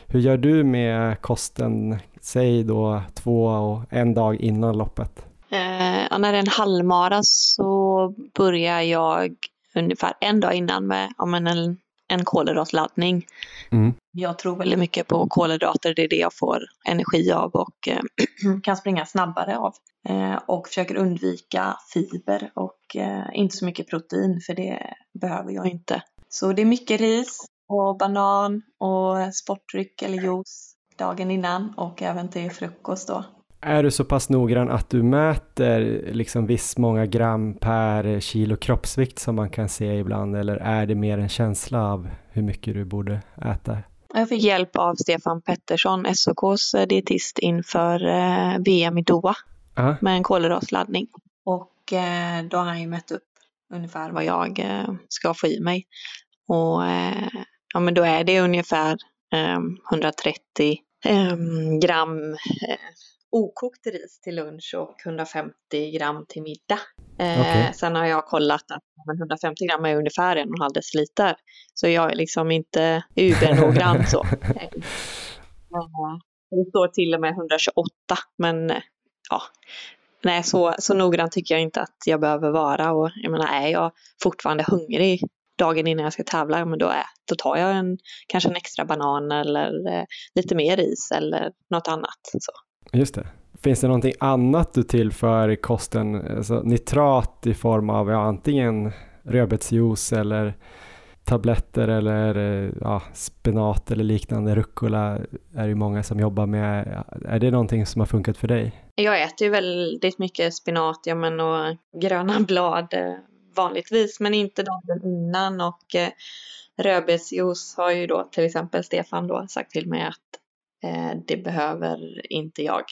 hur gör du med kosten, säg då två och en dag innan loppet? Eh, när det är en halvmara så börjar jag ungefär en dag innan med men en, en kolhydratladdning. Mm. Jag tror väldigt mycket på kolhydrater, det är det jag får energi av och eh, kan springa snabbare av. Eh, och försöker undvika fiber och eh, inte så mycket protein för det behöver jag inte. Så det är mycket ris och banan och sportdryck eller juice dagen innan och även till frukost då. Är du så pass noggrann att du mäter liksom viss många gram per kilo kroppsvikt som man kan se ibland eller är det mer en känsla av hur mycket du borde äta? Jag fick hjälp av Stefan Pettersson, SOKs dietist inför eh, VM i Doha Aha. med en kolhydratladdning. Och eh, då har han ju mätt upp ungefär vad jag eh, ska få i mig. Och ja, men då är det ungefär eh, 130 eh, gram okokt ris till lunch och 150 gram till middag. Eh. Sen har jag kollat att men 150 gram är ungefär en och en halv deciliter. Så jag är liksom inte übernoggrann så. Eh, Det står till och med 128 men eh, ja, nej så, så noggrann tycker jag inte att jag behöver vara och jag menar är jag fortfarande hungrig dagen innan jag ska tävla, men då, är, då tar jag en, kanske en extra banan eller eh, lite mer ris eller något annat. Så. Just det. Finns det någonting annat du tillför i kosten? Alltså nitrat i form av ja, antingen rödbetsjuice eller tabletter eller eh, ja, spenat eller liknande. Rucola är det många som jobbar med. Är det någonting som har funkat för dig? Jag äter ju väldigt mycket spenat ja, men, och gröna blad eh, vanligtvis, men inte dagen innan. Och eh, rödbetsjuice har ju då till exempel Stefan då sagt till mig att det behöver inte jag.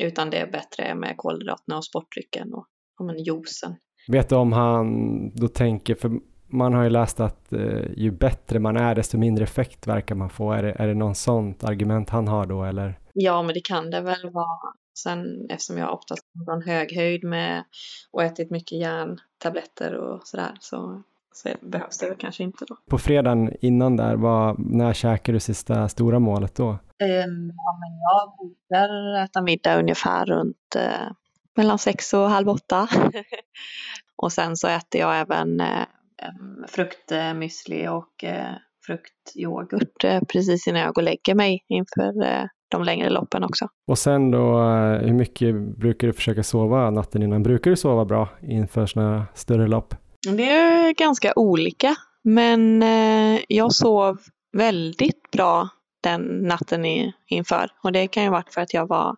Utan det är bättre med kolhydraterna och sportdrycken och, och men, juicen. Vet du om han då tänker, för man har ju läst att eh, ju bättre man är desto mindre effekt verkar man få. Är det, är det någon sånt argument han har då eller? Ja, men det kan det väl vara. Sen eftersom jag oftast kommer från hög höjd med och ätit mycket järntabletter och sådär så, så behövs det väl kanske inte då. På fredagen innan där, vad, när käkar du sista stora målet då? Um, ja, men jag brukar äta middag ungefär runt eh, mellan sex och halv åtta. och sen så äter jag även eh, em, fruktmüsli och eh, fruktyoghurt eh, precis innan jag går och lägger mig inför eh, de längre loppen också. Och sen då, eh, hur mycket brukar du försöka sova natten innan? Brukar du sova bra inför sådana större lopp? Det är ganska olika, men eh, jag sov väldigt bra den natten i, inför. Och det kan ju ha varit för att jag var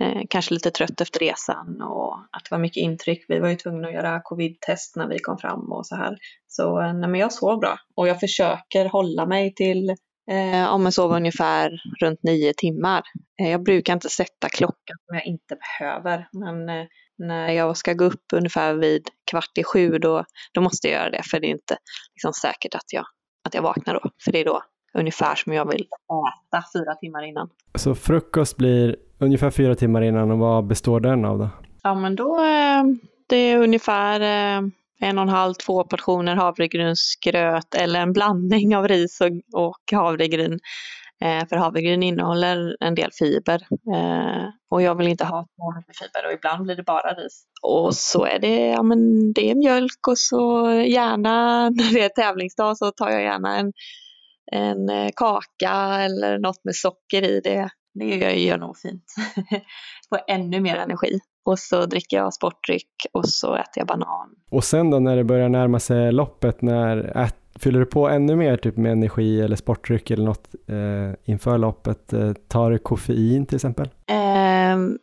eh, kanske lite trött efter resan och att det var mycket intryck. Vi var ju tvungna att göra covid-test när vi kom fram och så här. Så eh, nej, men jag sov bra och jag försöker hålla mig till eh, om jag sover ungefär runt nio timmar. Eh, jag brukar inte sätta klockan om jag inte behöver, men eh, när jag ska gå upp ungefär vid kvart i sju då, då måste jag göra det för det är inte liksom säkert att jag, att jag vaknar då. För det är då ungefär som jag vill äta fyra timmar innan. Så frukost blir ungefär fyra timmar innan och vad består den av då? Ja men då eh, det är ungefär eh, en och en halv, två portioner havregrynsgröt eller en blandning av ris och, och havregryn. Eh, för havregryn innehåller en del fiber eh, och jag vill inte ha så mycket fiber och ibland blir det bara ris. Och så är det, ja men det är mjölk och så gärna när det är tävlingsdag så tar jag gärna en, en eh, kaka eller något med socker i det. Det gör, gör nog fint. Får ännu mer energi. Och så dricker jag sportdryck och så äter jag banan. Och sen då när det börjar närma sig loppet, när ät, fyller du på ännu mer typ med energi eller sportdryck eller något eh, inför loppet? Eh, tar du koffein till exempel? Ehm,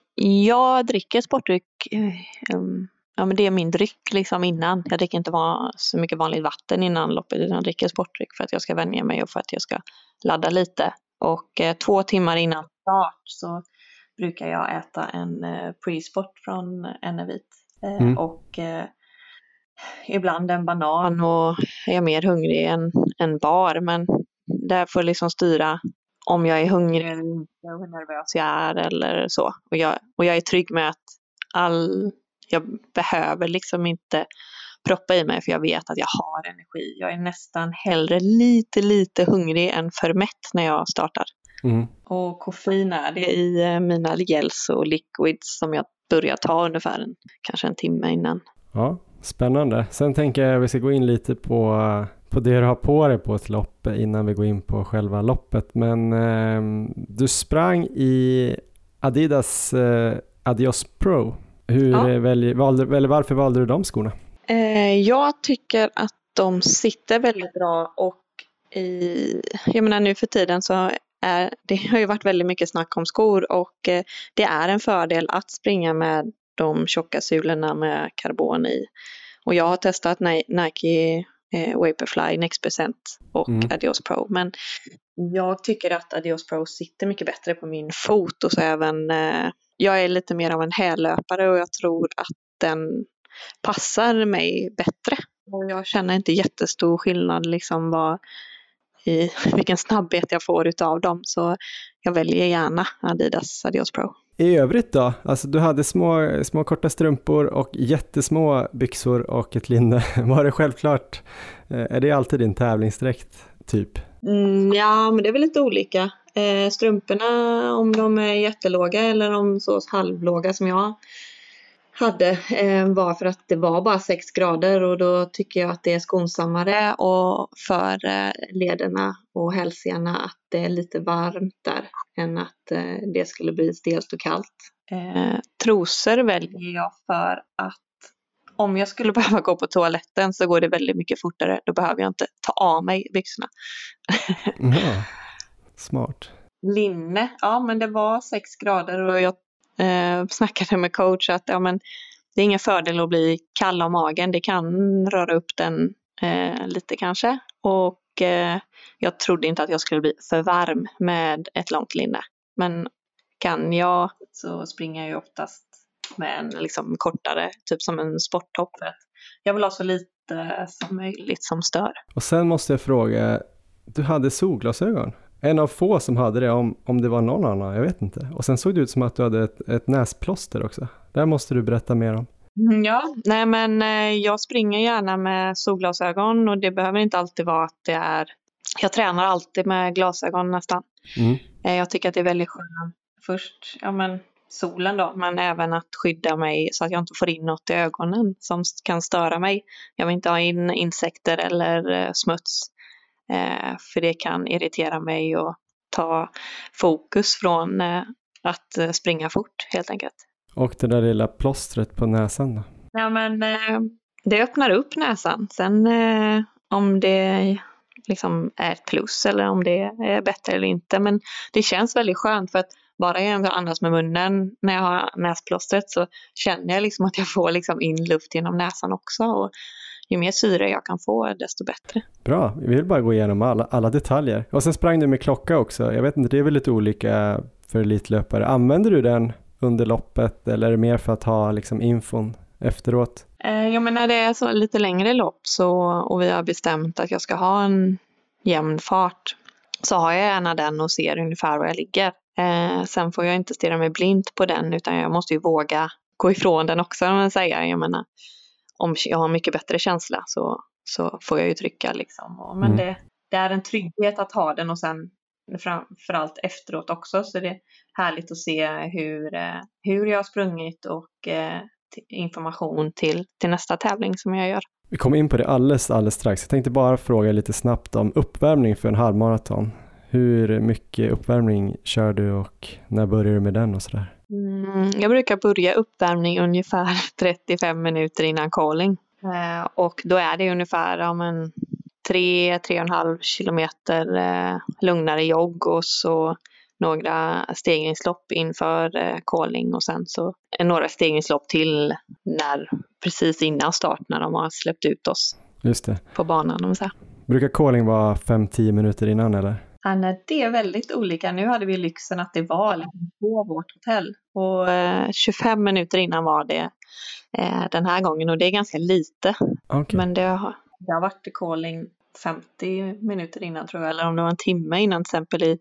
jag dricker sportdryck. ehm, ja, men det är min dryck liksom innan. Jag dricker inte så mycket vanligt vatten innan loppet utan jag dricker sportdryck för att jag ska vänja mig och för att jag ska ladda lite. Och eh, två timmar innan start så brukar jag äta en eh, pre-sport från Enevit. Eh, Mm. Och eh, ibland en banan och är jag mer hungrig än en bar. Men där får jag liksom styra om jag är hungrig eller inte och hur nervös jag är eller så. Och jag, och jag är trygg med att all, jag behöver liksom inte proppa i mig för jag vet att jag har energi. Jag är nästan hellre lite, lite hungrig än för mätt när jag startar. Mm. Och koffein är det i eh, mina gels och liquids som jag börjar ta ungefär en, kanske en timme innan. Ja, spännande. Sen tänker jag att vi ska gå in lite på, på det du har på dig på ett lopp innan vi går in på själva loppet. Men eh, du sprang i Adidas eh, Adios Pro. Hur Ja. välj, valde, eller varför valde du de skorna? Eh, jag tycker att de sitter väldigt bra och i, jag menar nu för tiden så är, det har ju varit väldigt mycket snack om skor och eh, det är en fördel att springa med de tjocka sulorna med karbon i. Och jag har testat Nike eh, Vaporfly Next Percent och mm. Adios Pro. Men jag tycker att Adios Pro sitter mycket bättre på min fot och så även eh, jag är lite mer av en hällöpare och jag tror att den passar mig bättre. Och jag känner inte jättestor skillnad liksom vad, i vilken snabbhet jag får utav dem. Så jag väljer gärna Adidas Adios Pro. I övrigt då? Alltså du hade små, små korta strumpor och jättesmå byxor och ett linne. Var det självklart? Eh, är det alltid din tävlingsdräkt, typ? Mm, ja, men det är väl lite olika. Eh, strumporna, om de är jättelåga eller om så halvlåga som jag hade eh, var för att det var bara 6 grader och då tycker jag att det är skonsammare och för eh, lederna och hälsenorna att det är lite varmt där än att eh, det skulle bli stelt och kallt. Trosor väljer jag för att om jag skulle behöva gå på toaletten så går det väldigt mycket fortare. Då behöver jag inte ta av mig byxorna. ja, smart. Linne, ja men det var 6 grader och jag eh, snackade med coach att ja, men, det är ingen fördel att bli kall om magen. Det kan röra upp den eh, lite kanske. Och eh, jag trodde inte att jag skulle bli för varm med ett långt linne. Men kan jag så springer jag oftast med en liksom kortare, typ som en sporttopp. Jag vill ha så lite som möjligt som stör. Och sen måste jag fråga, du hade solglasögon? En av få som hade det, om, om det var någon annan, jag vet inte. Och sen såg det ut som att du hade ett, ett näsplåster också. Det måste du berätta mer om. Mm, ja, nej men eh, jag springer gärna med solglasögon och det behöver inte alltid vara att det är... Jag tränar alltid med glasögon nästan. Mm. Eh, jag tycker att det är väldigt skönt. Först, ja men solen då, men även att skydda mig så att jag inte får in något i ögonen som kan störa mig. Jag vill inte ha in insekter eller eh, smuts. Eh, för det kan irritera mig och ta fokus från eh, att eh, springa fort helt enkelt. Och det där lilla plåstret på näsan då? Ja men det öppnar upp näsan. Sen om det liksom är ett plus eller om det är bättre eller inte. Men det känns väldigt skönt för att bara jag andas med munnen när jag har näsplåstret så känner jag liksom att jag får liksom in luft genom näsan också. Och ju mer syre jag kan få desto bättre. Bra, vi vill bara gå igenom alla, alla detaljer. Och sen sprang du med klocka också. Jag vet inte, det är väl lite olika för elitlöpare. Använder du den under loppet eller är det mer för att ha liksom infon efteråt? Eh, ja, men när det är så lite längre lopp så, och vi har bestämt att jag ska ha en jämn fart så har jag gärna den och ser ungefär var jag ligger. Eh, sen får jag inte stirra mig blint på den utan jag måste ju våga gå ifrån den också. Om man säger. Jag menar, om jag har mycket bättre känsla så, så får jag ju trycka liksom. Men mm. det, det, är en trygghet att ha den och sen framförallt efteråt också så det är härligt att se hur, eh, hur jag har sprungit och eh, information till, till nästa tävling som jag gör. Vi kommer in på det alldeles, alldeles strax. Jag tänkte bara fråga lite snabbt om uppvärmning för en halvmaraton. Hur mycket uppvärmning kör du och när börjar du med den och sådär? Mm, jag brukar börja uppvärmning ungefär 35 minuter innan calling. Eh, och då är det ungefär ja, en 3-3,5 kilometer eh, lugnare jogg och så några stegringslopp inför eh, calling och sen så några stegringslopp till när, precis innan start när de har släppt ut oss Just det. på banan. Om så. Brukar calling vara 5-10 minuter innan eller? Ja, det är väldigt olika. Nu hade vi lyxen att det var liksom på vårt hotell och eh, 25 minuter innan var det eh, den här gången och det är ganska lite. Okay. Men det har, det har varit calling 50 minuter innan tror jag, eller om det var en timme innan till exempel i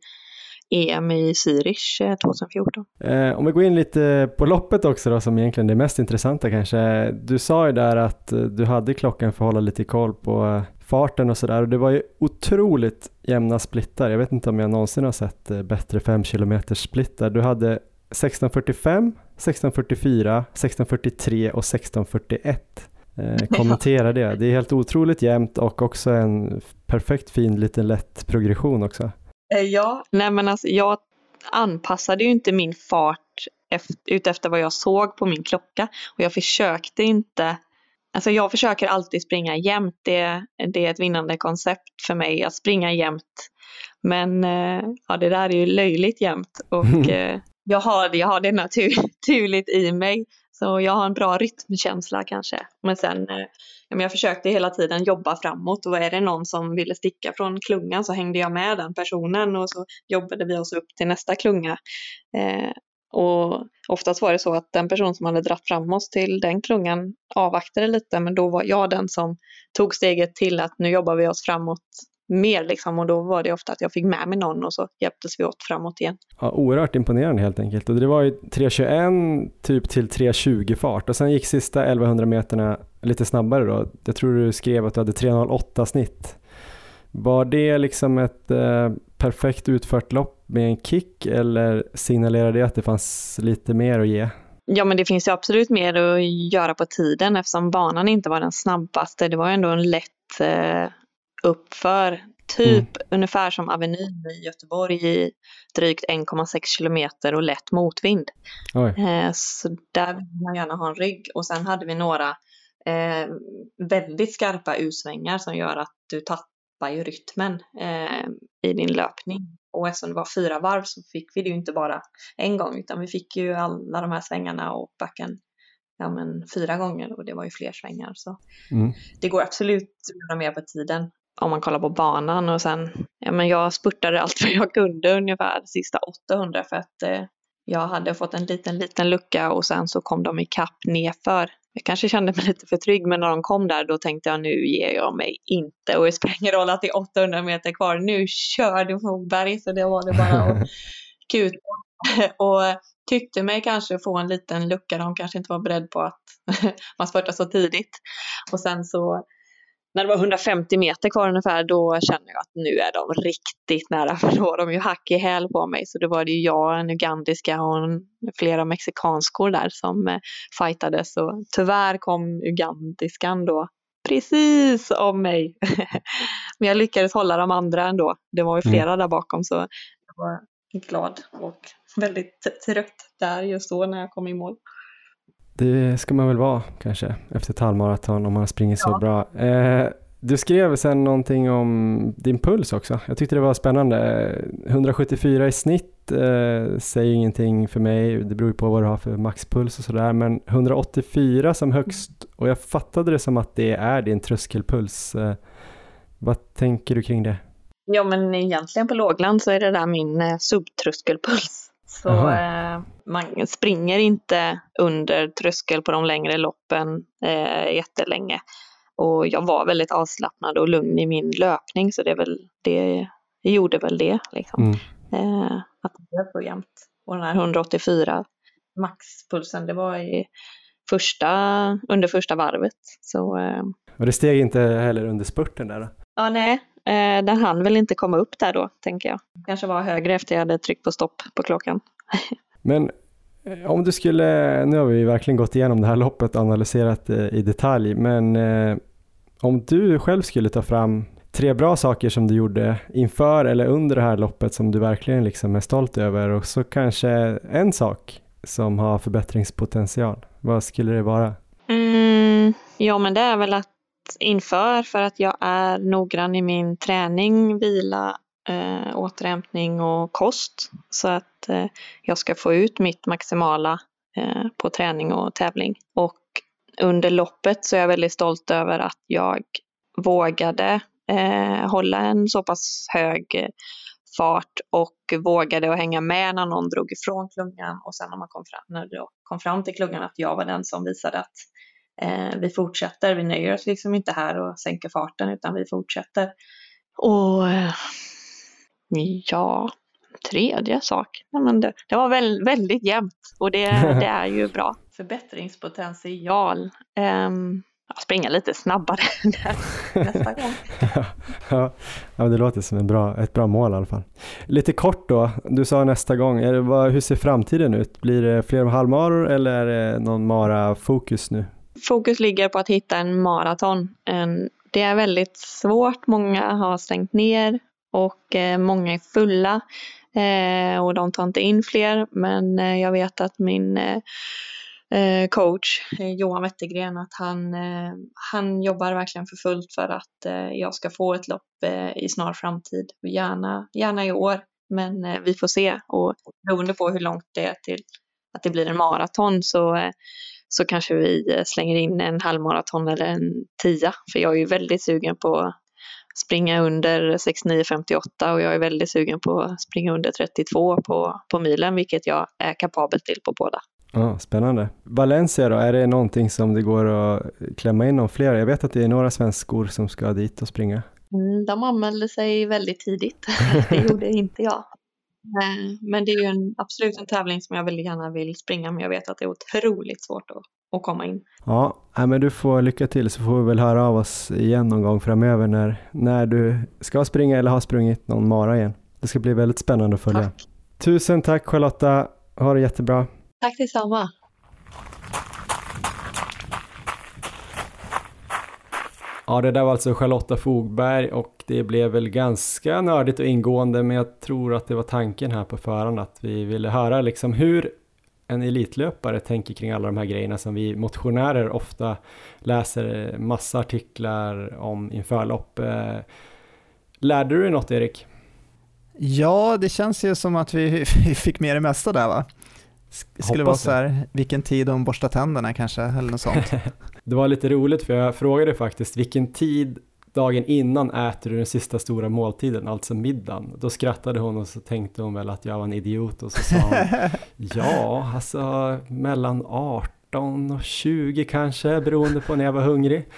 EM i Zürich 2014. Eh, eh, om vi går in lite på loppet också då, som egentligen är det mest intressanta kanske. Du sa ju där att eh, du hade klockan för att hålla lite koll på eh, farten och sådär och det var ju otroligt jämna splittar. Jag vet inte om jag någonsin har sett bättre 5 km splittar. Du hade 1645, 1644, 1643 och 1641. Eh, kommentera det. Det är helt otroligt jämnt och också en perfekt fin liten lätt progression också. Eh, ja, nej men alltså jag anpassade ju inte min fart efter, utefter vad jag såg på min klocka och jag försökte inte Alltså jag försöker alltid springa jämnt. Det, det är ett vinnande koncept för mig att springa jämnt. Men eh, ja, det där är ju löjligt jämnt och eh, jag, har, jag har det naturligt i mig. Så jag har en bra rytmkänsla kanske. Men sen, eh, jag försökte hela tiden jobba framåt och är det någon som ville sticka från klungan så hängde jag med den personen och så jobbade vi oss upp till nästa klunga. Eh, och oftast var det så att den person som hade dratt fram oss till den klungan avvaktade lite men då var jag den som tog steget till att nu jobbar vi oss framåt mer liksom och då var det ofta att jag fick med mig någon och så hjälptes vi åt framåt igen. Ja, oerhört imponerande helt enkelt och det var ju 3.21 typ till 3.20 fart och sen gick sista 1100 meterna lite snabbare då. Jag tror du skrev att du hade 3.08 snitt. Var det liksom ett eh, perfekt utfört lopp med en kick eller signalerade det att det fanns lite mer att ge? Ja, men det finns ju absolut mer att göra på tiden eftersom banan inte var den snabbaste. Det var ändå en lätt eh, uppför. Typ mm. ungefär som Avenyn i Göteborg i drygt 1,6 kilometer och lätt motvind. Eh, så där vill man gärna ha en rygg. Och sen hade vi några eh, väldigt skarpa U-svängar som gör att du tappar ju rytmen eh, i din löpning. Och eftersom det var fyra varv så fick vi det ju inte bara en gång utan vi fick ju alla de här svängarna och backen ja, men fyra gånger och det var ju fler svängar. Så mm. det går absolut att göra mer på tiden om man kollar på banan och sen, ja men jag spurtade allt vad jag kunde ungefär de sista 800 för att eh, jag hade fått en liten, liten lucka och sen så kom de ikapp nerför. Jag kanske kände mig lite för trygg men när de kom där då tänkte jag nu ger jag mig inte och det spelar ingen roll att det är 800 meter kvar. Nu kör du Fogberg så det var det bara att kuta. och tyckte mig kanske få en liten lucka. De kanske inte var beredd på att man spurtar så tidigt. Och sen så när det var 150 meter kvar ungefär, då kände jag att nu är de riktigt nära, för då har de ju hack i häl på mig. Så då var det ju jag, en ugandiska och en, flera mexikanskor där som eh, fightades. Och tyvärr kom ugandiskan då precis om mig. Men jag lyckades hålla de andra ändå. Det var ju mm. flera mm. där bakom så jag var glad och väldigt trött där just då när jag kom i mål. Det ska man väl vara kanske efter ett halvmaraton om man springer så ja. bra. Eh, du skrev sen någonting om din puls också. Jag tyckte det var spännande. 174 i snitt eh, säger ingenting för mig. Det beror ju på vad du har för maxpuls och sådär. Men 184 som högst och jag fattade det som att det är din tröskelpuls. Eh, vad tänker du kring det? Ja men egentligen på lågland så är det där min subtröskelpuls. Så eh, man springer inte under tröskel på de längre loppen eh, jättelänge. Och jag var väldigt avslappnad och lugn i min löpning så det, är väl, det, gjorde väl det. Liksom. Mm. Eh, att det blev så jämnt. Och den här 184 maxpulsen, det var i första, under första varvet. Så, eh, och det steg inte heller under spurten där? Då? Ja, nej, Eh, den hann väl inte komma upp där då, tänker jag. Kanske var högre efter jag hade tryckt på stopp på klockan. Men eh, om du skulle, nu har vi verkligen gått igenom det här loppet och analyserat det i detalj, men eh, om du själv skulle ta fram tre bra saker som du gjorde inför eller under det här loppet som du verkligen liksom är stolt över och så kanske en sak som har förbättringspotential. Vad skulle det vara? Mm, ja, men det är väl att inför för att jag är noggrann i min träning, vila, eh, återhämtning och kost. Så att eh, jag ska få ut mitt maximala eh, på träning och tävling. Och under loppet så är jag väldigt stolt över att jag vågade eh, hålla en så pass hög eh, fart och vågade att hänga med när någon drog ifrån klungan och sen när man kom fram, när kom fram till klungan att jag var den som visade att vi fortsätter. Vi nöjer oss liksom inte här och sänker farten utan vi fortsätter. Och eh, ja, tredje sak. Ja, men det, det var väl, väldigt jämnt och det, det är ju bra. Förbättringspotential. Um, springa lite snabbare nästa gång. ja, ja, det låter som en bra, ett bra mål i alla fall. Lite kort då, du sa nästa gång, är det, vad, hur ser framtiden ut? Blir det fler halvmaror eller är det någon mara-fokus nu? Fokus ligger på att hitta en maraton. Ehm, det är väldigt svårt. Många har stängt ner och eh, många är fulla eh, och de tar inte in fler. Men eh, jag vet att min coach, Johan Wettergren, att han, han jobbar verkligen för fullt för att jag ska få ett lopp i snar framtid. Gärna, gärna i år, men vi får se. Och beroende på hur långt det är till att det blir en maraton så, så kanske vi slänger in en halvmaraton eller en tia. För jag är ju väldigt sugen på springa under 69.58 och jag är väldigt sugen på att springa under 32 på, på milen, vilket jag är kapabel till på båda. Ja, spännande. Valencia då, är det någonting som det går att klämma in någon fler? Jag vet att det är några svenskor som ska dit och springa. Mm, de anmälde sig väldigt tidigt. det gjorde inte jag. Eh, men det är ju en, absolut en tävling som jag väldigt gärna vill springa, men jag vet att det är otroligt svårt att att komma in. Ja, men du får lycka till så får vi väl höra av oss igen någon gång framöver när, när du ska springa eller har sprungit någon mara igen. Det ska bli väldigt spännande att följa. Tack. Tusen tack Charlotta, ha det jättebra. Tack detsamma. Ja, det där var alltså Charlotta Fogberg och det blev väl ganska nördigt och ingående men jag tror att det var tanken här på förhand att vi ville höra liksom hur en elitlöpare tänker kring alla de här grejerna som vi motionärer ofta läser massa artiklar om inför lopp. Lärde du dig något Erik? Ja, det känns ju som att vi, fick med det mesta där va? Skulle Hoppas vara så här, vilken tid de borstar tänderna kanske, eller något sånt. det var lite roligt för jag frågade faktiskt vilken tid dagen innan äter du den sista stora måltiden, alltså middagen. Då skrattade hon och så tänkte hon väl att jag var en idiot och så sa hon ja, alltså mellan 18 och 20 kanske, beroende på när jag var hungrig.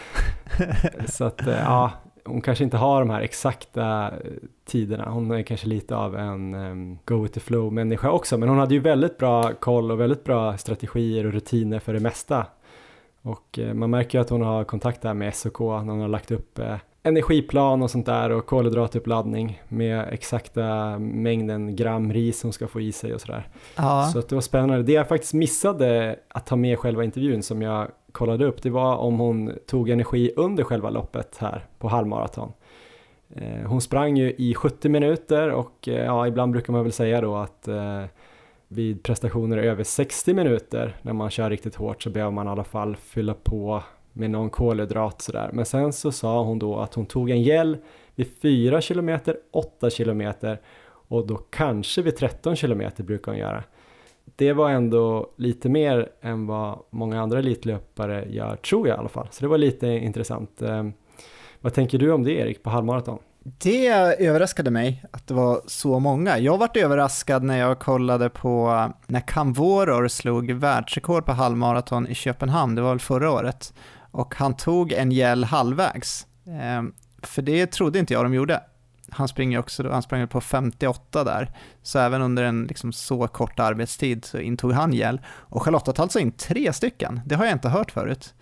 Så att eh, ja, hon kanske inte har de här exakta eh, tiderna. Hon är kanske lite av en um, go with the flow människa också, men hon hade ju väldigt bra koll och väldigt bra strategier och rutiner för det mesta. Och eh, man märker ju att hon har kontakt där med SOK när hon har lagt upp eh, energiplan och sånt där och kolhydratuppladdning med exakta mängden gram ris hon ska få i sig och sådär. Ja. Så att det var spännande. Det jag faktiskt missade att ta med själva intervjun som jag kollade upp, det var om hon tog energi under själva loppet här på halvmaraton. Eh, hon sprang ju i 70 minuter och eh, ja, ibland brukar man väl säga då att eh, vid prestationer över 60 minuter när man kör riktigt hårt så behöver man i alla fall fylla på med någon kolhydrat sådär. Men sen så sa hon då att hon tog en gel vid 4 km, 8 km och då kanske vid 13 km brukar hon göra. Det var ändå lite mer än vad många andra elitlöpare gör, tror jag i alla fall. Så det var lite intressant. Ehm, vad tänker du om det Erik, på halvmaraton? Det överraskade mig att det var så många. Jag vart överraskad när jag kollade på när Kamvoror slog världsrekord på halvmaraton i Köpenhamn, det var väl förra året, och han tog en gäll halvvägs. Ehm, för det trodde inte jag de gjorde. Han springer också, han sprang på 58 där, så även under en liksom så kort arbetstid så intog han gäll. Och Charlotta tar alltså in tre stycken, det har jag inte hört förut.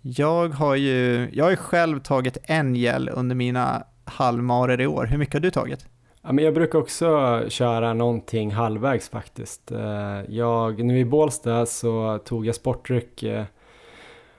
Jag har ju, jag har ju själv tagit en gäll under mina halvmarer i år. Hur mycket har du tagit? Ja, men jag brukar också köra någonting halvvägs faktiskt. Eh, jag, nu i Bålsta så tog jag sportdryck eh,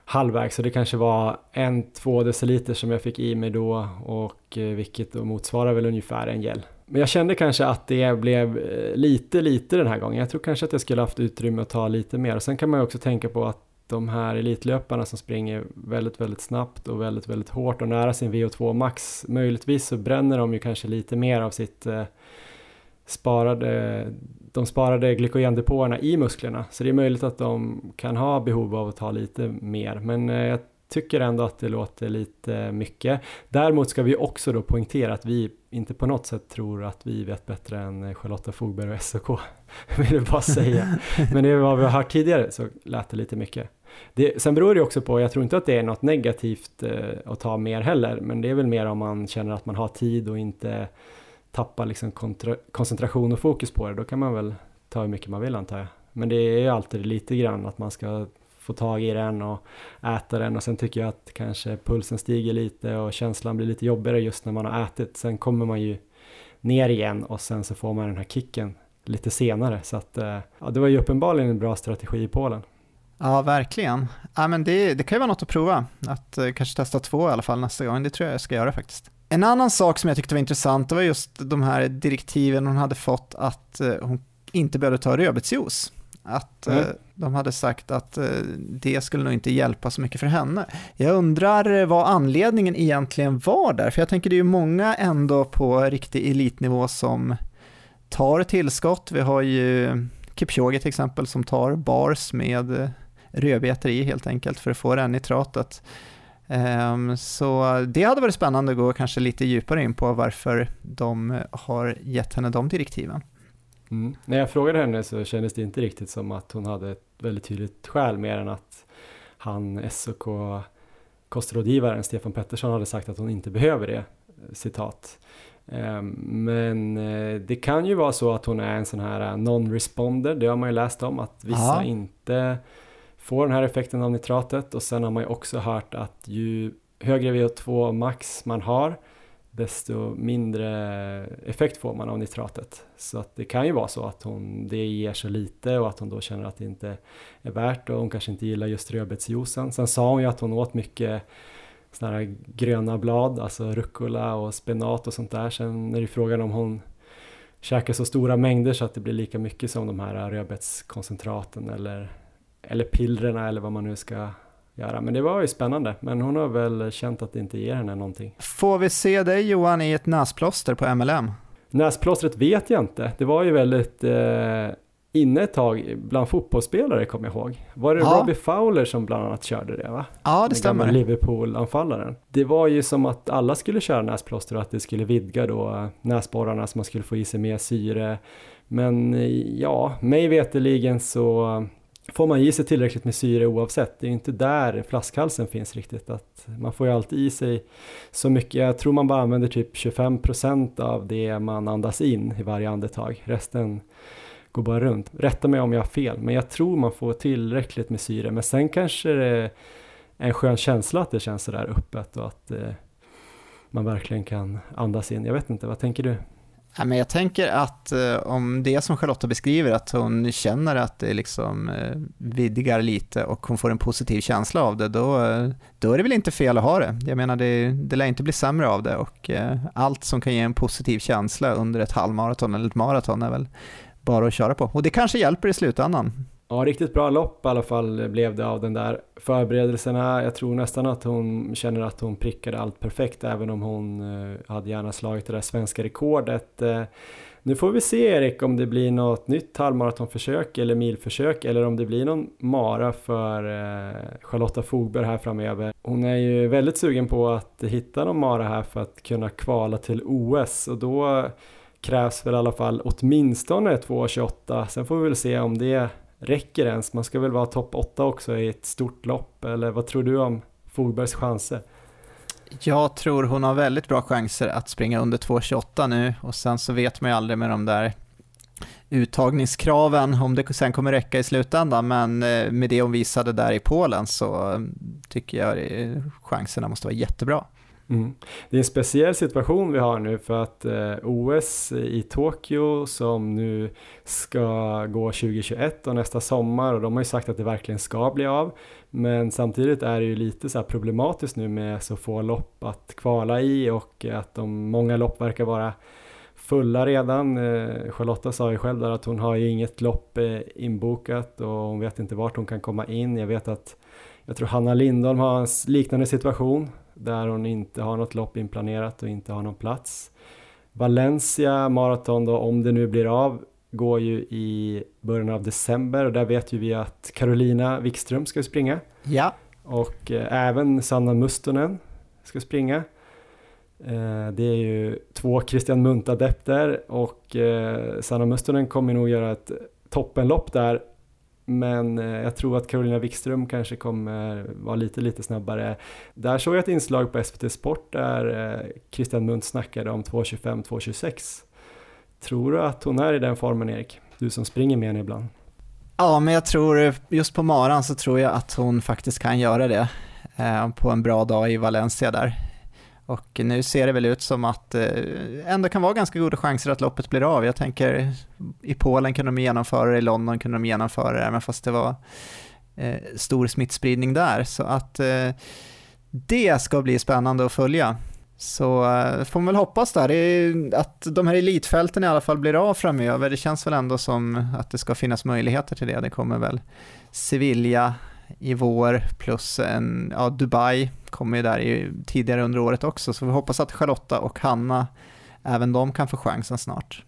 halvvägs så det kanske var en, två deciliter som jag fick i mig då och eh, vilket då motsvarar väl ungefär en gel. Men jag kände kanske att det blev eh, lite, lite den här gången. Jag tror kanske att jag skulle haft utrymme att ta lite mer. Och sen kan man ju också tänka på att de här elitlöparna som springer väldigt, väldigt snabbt och väldigt, väldigt hårt och nära sin VO2 max, möjligtvis så bränner de ju kanske lite mer av sitt eh, sparade, de sparade glykogendepåerna i musklerna. Så det är möjligt att de kan ha behov av att ta lite mer, men eh, jag tycker ändå att det låter lite mycket. Däremot ska vi också då poängtera att vi inte på något sätt tror att vi vet bättre än Charlotta Fogberg och SOK. vill jag bara säga. Men det är vad vi har hört tidigare så lät det lite mycket. Det, sen beror det också på, jag tror inte att det är något negativt eh, att ta mer heller, men det är väl mer om man känner att man har tid och inte tappar liksom kontra, koncentration och fokus på det, då kan man väl ta hur mycket man vill antar jag. Men det är ju alltid lite grann att man ska få tag i den och äta den och sen tycker jag att kanske pulsen stiger lite och känslan blir lite jobbigare just när man har ätit. Sen kommer man ju ner igen och sen så får man den här kicken lite senare så att eh, ja, det var ju uppenbarligen en bra strategi i Polen. Ja, verkligen. Ja, men det, det kan ju vara något att prova, att eh, kanske testa två i alla fall nästa gång. Det tror jag jag ska göra faktiskt. En annan sak som jag tyckte var intressant, det var just de här direktiven hon hade fått att eh, hon inte behövde ta rödbetsjuice. Att mm. De hade sagt att eh, det skulle nog inte hjälpa så mycket för henne. Jag undrar vad anledningen egentligen var där, för jag tänker det är ju många ändå på riktig elitnivå som tar tillskott. Vi har ju Kipchoge till exempel som tar bars med rödbetor i helt enkelt för att få den nitratet. Um, så det hade varit spännande att gå kanske lite djupare in på varför de har gett henne de direktiven. Mm. När jag frågade henne så kändes det inte riktigt som att hon hade ett väldigt tydligt skäl mer än att han, SOK kostrådgivaren Stefan Pettersson hade sagt att hon inte behöver det, citat. Ehm, men eh, det kan ju vara så att hon är en sån här eh, non-responder, det har man ju läst om, att vissa Aha. inte får den här effekten av nitratet och sen har man ju också hört att ju högre VO2 max man har desto mindre effekt får man av nitratet. Så att det kan ju vara så att hon, det ger så lite och att hon då känner att det inte är värt och hon kanske inte gillar just rödbetsjuicen. Sen sa hon ju att hon åt mycket sådana här gröna blad, alltså rucola och spenat och sånt där. Sen är det frågan om hon käkar så stora mängder så att det blir lika mycket som de här rödbetskoncentraten eller, eller pillrena eller vad man nu ska göra. Men det var ju spännande. Men hon har väl känt att det inte ger henne någonting. Får vi se dig Johan i ett näsplåster på MLM? Näsplåstret vet jag inte. Det var ju väldigt eh, inne ett tag bland fotbollsspelare kommer jag ihåg. Var det ja. Robbie Fowler som bland annat körde det va? Ja det Den stämmer. Liverpool-anfallaren. Det var ju som att alla skulle köra näsplåster och att det skulle vidga då näsborrarna så man skulle få i sig mer syre. Men ja, mig veteligen så får man i sig tillräckligt med syre oavsett. Det är inte där flaskhalsen finns riktigt. Att man får ju alltid i sig så mycket. Jag tror man bara använder typ 25% av det man andas in i varje andetag. Resten går bara runt. Rätta mig om jag har fel, men jag tror man får tillräckligt med syre. Men sen kanske det är en skön känsla att det känns sådär öppet och att eh, man verkligen kan andas in. Jag vet inte, vad tänker du? Ja, men jag tänker att eh, om det som Charlotta beskriver, att hon känner att det liksom eh, vidgar lite och hon får en positiv känsla av det, då, eh, då är det väl inte fel att ha det. Jag menar, det, det lär inte bli sämre av det och eh, allt som kan ge en positiv känsla under ett halvmaraton eller ett maraton är väl bara att köra på. Och det kanske hjälper i slutändan. Ja, riktigt bra lopp i alla fall blev det av den där förberedelserna. Jag tror nästan att hon känner att hon prickade allt perfekt även om hon eh, hade gärna slagit det där svenska rekordet. Eh, nu får vi se Erik om det blir något nytt halvmaratonförsök eller milförsök eller om det blir någon mara för eh, Charlotta Fogberg här framöver. Hon är ju väldigt sugen på att hitta någon mara här för att kunna kvala till OS och då krävs väl i alla fall åtminstone 2.28. Sen får vi väl se om det räcker ens. Man ska väl vara topp 8 också i ett stort lopp, eller vad tror du om Fogbergs chanser? Jag tror hon har väldigt bra chanser att springa under 2.28 nu och sen så vet man ju aldrig med de där uttagningskraven om det sen kommer räcka i slutändan men eh, med det hon visade där i Polen så eh, tycker jag eh, chanserna måste vara jättebra. Mm. Det är en speciell situation vi har nu för att eh, OS i Tokyo som nu ska gå 2021 och nästa sommar och de har ju sagt att det verkligen ska bli av. Men samtidigt är det ju lite så problematiskt nu med så få lopp att kvala i och att de, många lopp verkar vara fulla redan. Eh, Charlotta sa ju själv där att hon har ju inget lopp eh, inbokat och hon vet inte vart hon kan komma in. Jag vet att jag tror Hanna Lindholm har en liknande situation där hon inte har något lopp inplanerat och inte har någon plats. Valencia maraton då, om det nu blir av, går ju i början av december och där vet ju vi att Carolina Wikström ska springa. Ja. Och eh, även Sanna Mustonen ska springa. Eh, det är ju två Christian Munt-adepter och eh, Sanna Mustonen kommer nog göra ett toppenlopp där men eh, jag tror att Carolina Wikström kanske kommer vara lite, lite snabbare. Där såg jag ett inslag på SVT Sport där eh, Christian Munt snackade om 2.25, 2.26. Tror du att hon är i den formen Erik? Du som springer med henne ibland. Ja, men jag tror just på maran så tror jag att hon faktiskt kan göra det eh, på en bra dag i Valencia där. Och nu ser det väl ut som att det eh, ändå kan vara ganska goda chanser att loppet blir av. Jag tänker i Polen kunde de genomföra det, i London kunde de genomföra det, även fast det var eh, stor smittspridning där. Så att eh, det ska bli spännande att följa. Så eh, får man väl hoppas där att de här elitfälten i alla fall blir av framöver. Det känns väl ändå som att det ska finnas möjligheter till det. Det kommer väl Sevilla i vår plus en, ja, Dubai kommer ju där i, tidigare under året också. Så vi hoppas att Charlotta och Hanna, även de kan få chansen snart.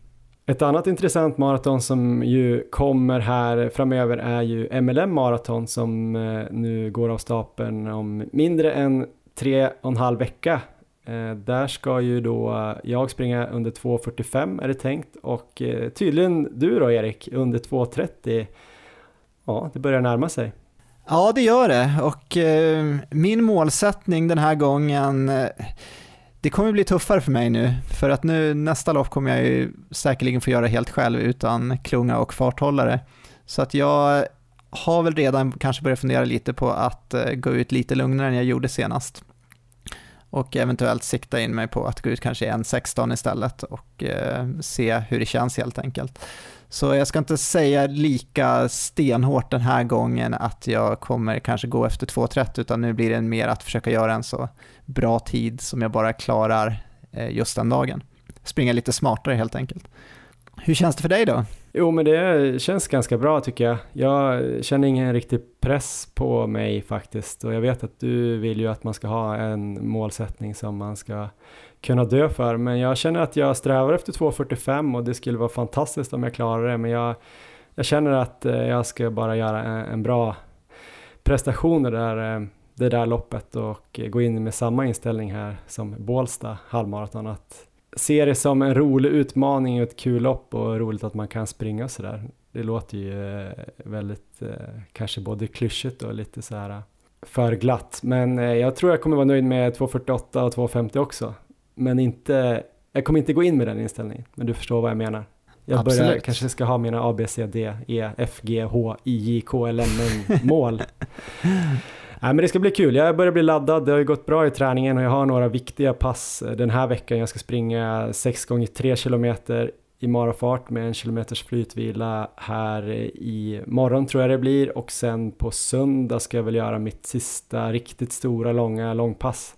Ett annat intressant maraton som ju kommer här framöver är ju MLM maraton som eh, nu går av stapeln om mindre än tre och en halv vecka. Eh, där ska ju då eh, jag springa under 2.45 är det tänkt och tydligen du då Erik under 2.30. Ja, det börjar närma sig. Ja, det gör det och eh, min målsättning den här gången eh, det kommer bli tuffare för mig nu, för att nu nästa lopp kommer jag ju säkerligen få göra helt själv utan klunga och farthållare. Så att jag har väl redan kanske börjat fundera lite på att eh, gå ut lite lugnare än jag gjorde senast. Och eventuellt sikta in mig på att gå ut kanske en 16 istället och eh, se hur det känns helt enkelt. Så jag ska inte säga lika stenhårt den här gången att jag kommer kanske gå efter 2.30 utan nu blir det mer att försöka göra en så bra tid som jag bara klarar eh, just den dagen. Springa lite smartare helt enkelt. Hur känns det för dig då? Jo, men det känns ganska bra tycker jag. Jag känner ingen riktig press på mig faktiskt och jag vet att du vill ju att man ska ha en målsättning som man ska kunna dö för. Men jag känner att jag strävar efter 2.45 och det skulle vara fantastiskt om jag klarar det. Men jag, jag känner att eh, jag ska bara göra en, en bra prestation det där, eh, det där loppet och gå in med samma inställning här som Bålsta halvmaraton. Att se det som en rolig utmaning och ett kul lopp och roligt att man kan springa sådär. Det låter ju eh, väldigt, kanske både klyschigt och lite så här för glatt. Men jag tror jag kommer vara nöjd med 2.48 och 2.50 också men inte, jag kommer inte gå in med den inställningen, men du förstår vad jag menar. Jag Absolut. börjar, kanske ska ha mina A, B, C, D, E, F, G, H, I, J, K, L, M, mål. Nej, men det ska bli kul. Jag börjar bli laddad. Det har ju gått bra i träningen och jag har några viktiga pass den här veckan. Jag ska springa 6 gånger 3 kilometer i marafart med en kilometers flytvila här i morgon tror jag det blir och sen på söndag ska jag väl göra mitt sista riktigt stora långa långpass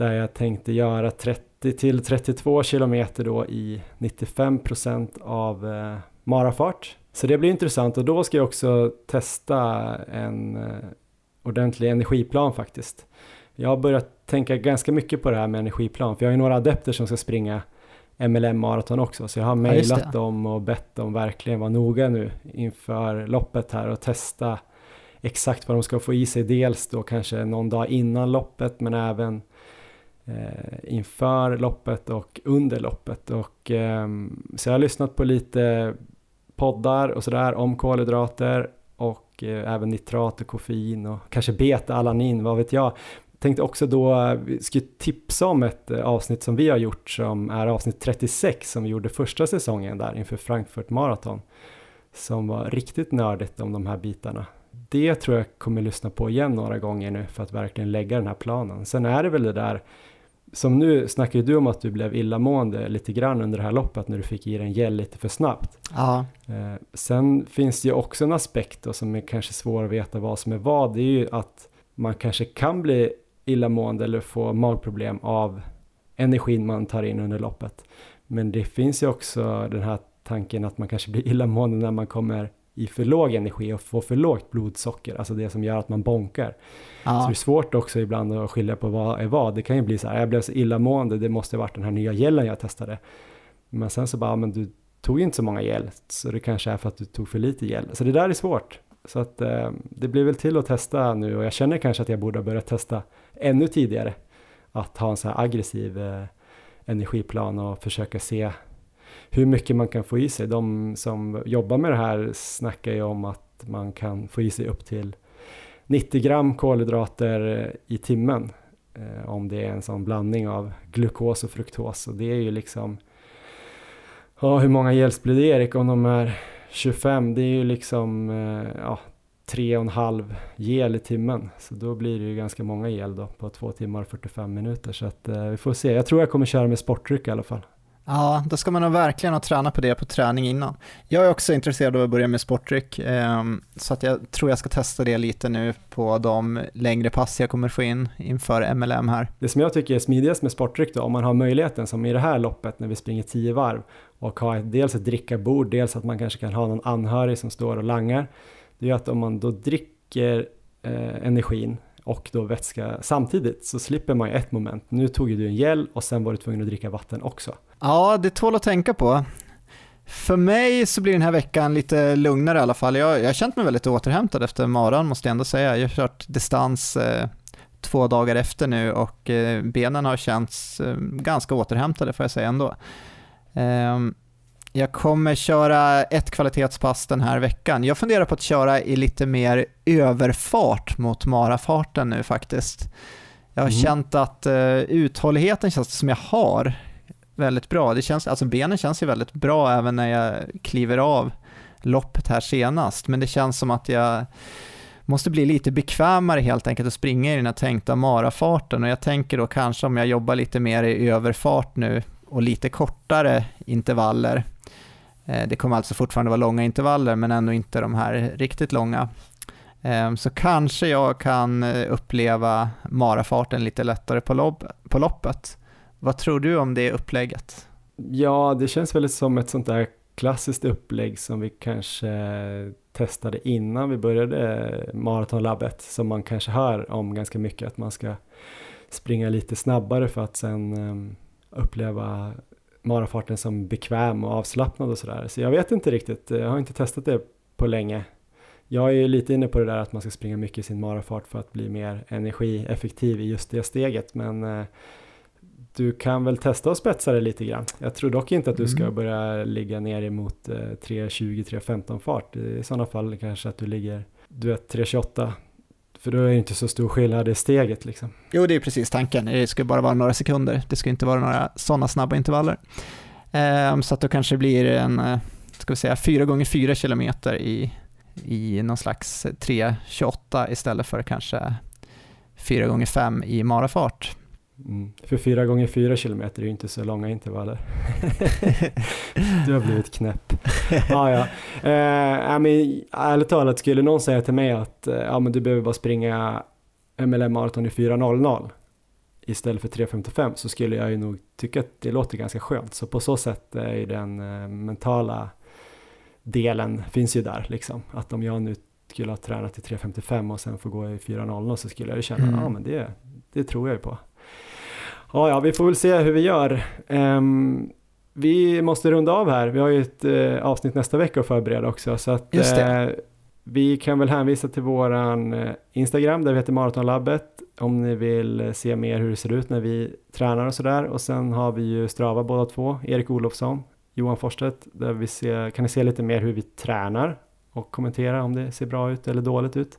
där jag tänkte göra 30 till 32 kilometer då i 95 procent av eh, marafart. Så det blir intressant och då ska jag också testa en eh, ordentlig energiplan faktiskt. Jag har börjat tänka ganska mycket på det här med energiplan för jag har ju några adepter som ska springa MLM maraton också så jag har mejlat ja, dem och bett dem verkligen vara noga nu inför loppet här och testa exakt vad de ska få i sig dels då kanske någon dag innan loppet men även Eh, inför loppet och under loppet. Och, eh, så jag har lyssnat på lite poddar och sådär om kolhydrater och eh, även nitrat och koffein och kanske beta-alanin, vad vet jag. Tänkte också då, vi skulle tipsa om ett eh, avsnitt som vi har gjort som är avsnitt 36 som vi gjorde första säsongen där inför Frankfurt Marathon. Som var riktigt nördigt om de här bitarna det tror jag kommer lyssna på igen några gånger nu för att verkligen lägga den här planen. Sen är det väl det där som nu snackar du om att du blev illamående lite grann under det här loppet när du fick i dig en gel lite för snabbt. Ja. Eh, sen finns det ju också en aspekt då som är kanske svår att veta vad som är vad. Det är ju att man kanske kan bli illamående eller få magproblem av energin man tar in under loppet. Men det finns ju också den här tanken att man kanske blir illamående när man kommer i för låg energi och får för lågt blodsocker, alltså det som gör att man bonkar. Ja. Så det är svårt också ibland att skilja på vad är vad. Det kan ju bli så här, jag blev så illamående, det måste ha varit den här nya gelen jag testade. Men sen så bara, men du tog inte så många gel, så det kanske är för att du tog för lite gel. Så det där är svårt. Så att eh, det blir väl till att testa nu och jag känner kanske att jag borde ha börjat testa ännu tidigare. Att ha en så här aggressiv eh, energiplan och försöka se hur mycket man kan få i sig. De som jobbar med det här snackar ju om att man kan få i sig upp till 90 gram kolhydrater i timmen eh, om det är en sån blandning av glukos och fruktos och det är ju liksom ja, hur många gels blir det Erik om de är 25? Det är ju liksom eh, ja, tre och en halv gel i timmen så då blir det ju ganska många gel då på två timmar och 45 minuter så att eh, vi får se. Jag tror jag kommer köra med sportdryck i alla fall. Ja, då ska man nog verkligen ha tränat på det på träning innan. Jag är också intresserad av att börja med sportdryck, ehm, så att jag tror jag ska testa det lite nu på de längre pass jag kommer få in inför MLM här. Det som jag tycker är smidigast med sportdryck då, om man har möjligheten som i det här loppet när vi springer 10 varv och har dels ett drickarbord, dels att man kanske kan ha någon anhörig som står och langar. Det är att om man då dricker eh, energin och då vätska samtidigt så slipper man ju ett moment. Nu tog ju du en gel och sen var du tvungen att dricka vatten också. Ja, det tål att tänka på. För mig så blir den här veckan lite lugnare i alla fall. Jag, jag har känt mig väldigt återhämtad efter maran måste jag ändå säga. Jag har kört distans eh, två dagar efter nu och eh, benen har känts eh, ganska återhämtade får jag säga ändå. Ehm, jag kommer köra ett kvalitetspass den här veckan. Jag funderar på att köra i lite mer överfart mot marafarten nu faktiskt. Jag har mm. känt att uh, uthålligheten känns som jag har väldigt bra. Det känns, alltså benen känns ju väldigt bra även när jag kliver av loppet här senast, men det känns som att jag måste bli lite bekvämare helt enkelt att springa i den här tänkta marafarten och jag tänker då kanske om jag jobbar lite mer i överfart nu och lite kortare intervaller. Eh, det kommer alltså fortfarande vara långa intervaller men ändå inte de här riktigt långa. Ehm, så kanske jag kan eh, uppleva marafarten lite lättare på, lopp, på loppet. Vad tror du om det upplägget? Ja, det känns väl som ett sånt där klassiskt upplägg som vi kanske eh, testade innan vi började maratonlabbet som man kanske hör om ganska mycket att man ska springa lite snabbare för att sen ehm, uppleva marafarten som bekväm och avslappnad och sådär. Så jag vet inte riktigt, jag har inte testat det på länge. Jag är lite inne på det där att man ska springa mycket i sin marafart för att bli mer energieffektiv i just det steget men eh, du kan väl testa att spetsa det lite grann. Jag tror dock inte att du ska mm. börja ligga ner emot eh, 3.20-3.15 fart. I sådana fall kanske att du ligger, du vet 3.28 för då är det inte så stor skillnad i steget liksom. Jo, det är precis tanken. Det ska bara vara några sekunder. Det ska inte vara några sådana snabba intervaller. Ehm, så att då kanske det blir en, eh, ska vi säga, 4 gånger 4 kilometer i, i någon slags 3.28 istället för kanske 4 gånger 5 i marafart. Mm. För fyra gånger fyra kilometer är ju inte så långa intervaller. du har blivit knäpp. ah, ja. eh, men, ärligt talat, skulle någon säga till mig att eh, ja, men du behöver bara springa MLM maraton i 4.00 istället för 3.55 så skulle jag ju nog tycka att det låter ganska skönt. Så på så sätt är ju den eh, mentala delen finns ju där liksom. Att om jag nu skulle ha tränat i 3.55 och sen få gå i 4.00 så skulle jag ju känna, ja mm. ah, men det, det tror jag ju på. Ja, ja, vi får väl se hur vi gör. Um, vi måste runda av här. Vi har ju ett uh, avsnitt nästa vecka att förbereda också. Så att, uh, vi kan väl hänvisa till våran uh, Instagram där vi heter Maratonlabbet om ni vill se mer hur det ser ut när vi tränar och sådär. Och sen har vi ju Strava båda två, Erik Olofsson, Johan Forstedt, där vi ser, kan ni se lite mer hur vi tränar och kommentera om det ser bra ut eller dåligt ut.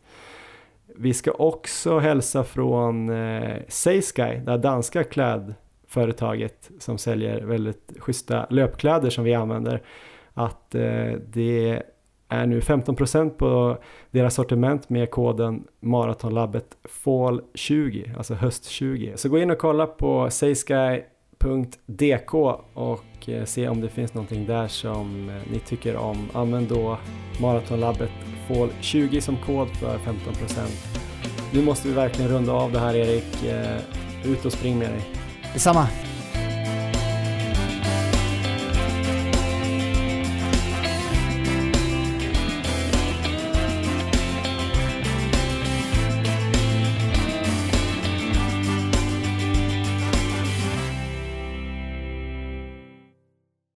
Vi ska också hälsa från eh, Seisky, det danska klädföretaget som säljer väldigt schyssta löpkläder som vi använder. Att eh, det är nu 15% på deras sortiment med koden Maratonlabbet Fall 20, alltså höst 20. Så gå in och kolla på seisky.dk och och eh, se om det finns någonting där som eh, ni tycker om. Använd då Maratonlabbet Fall 20 som kod för 15%. Nu måste vi verkligen runda av det här Erik. Eh, ut och spring med dig. Detsamma.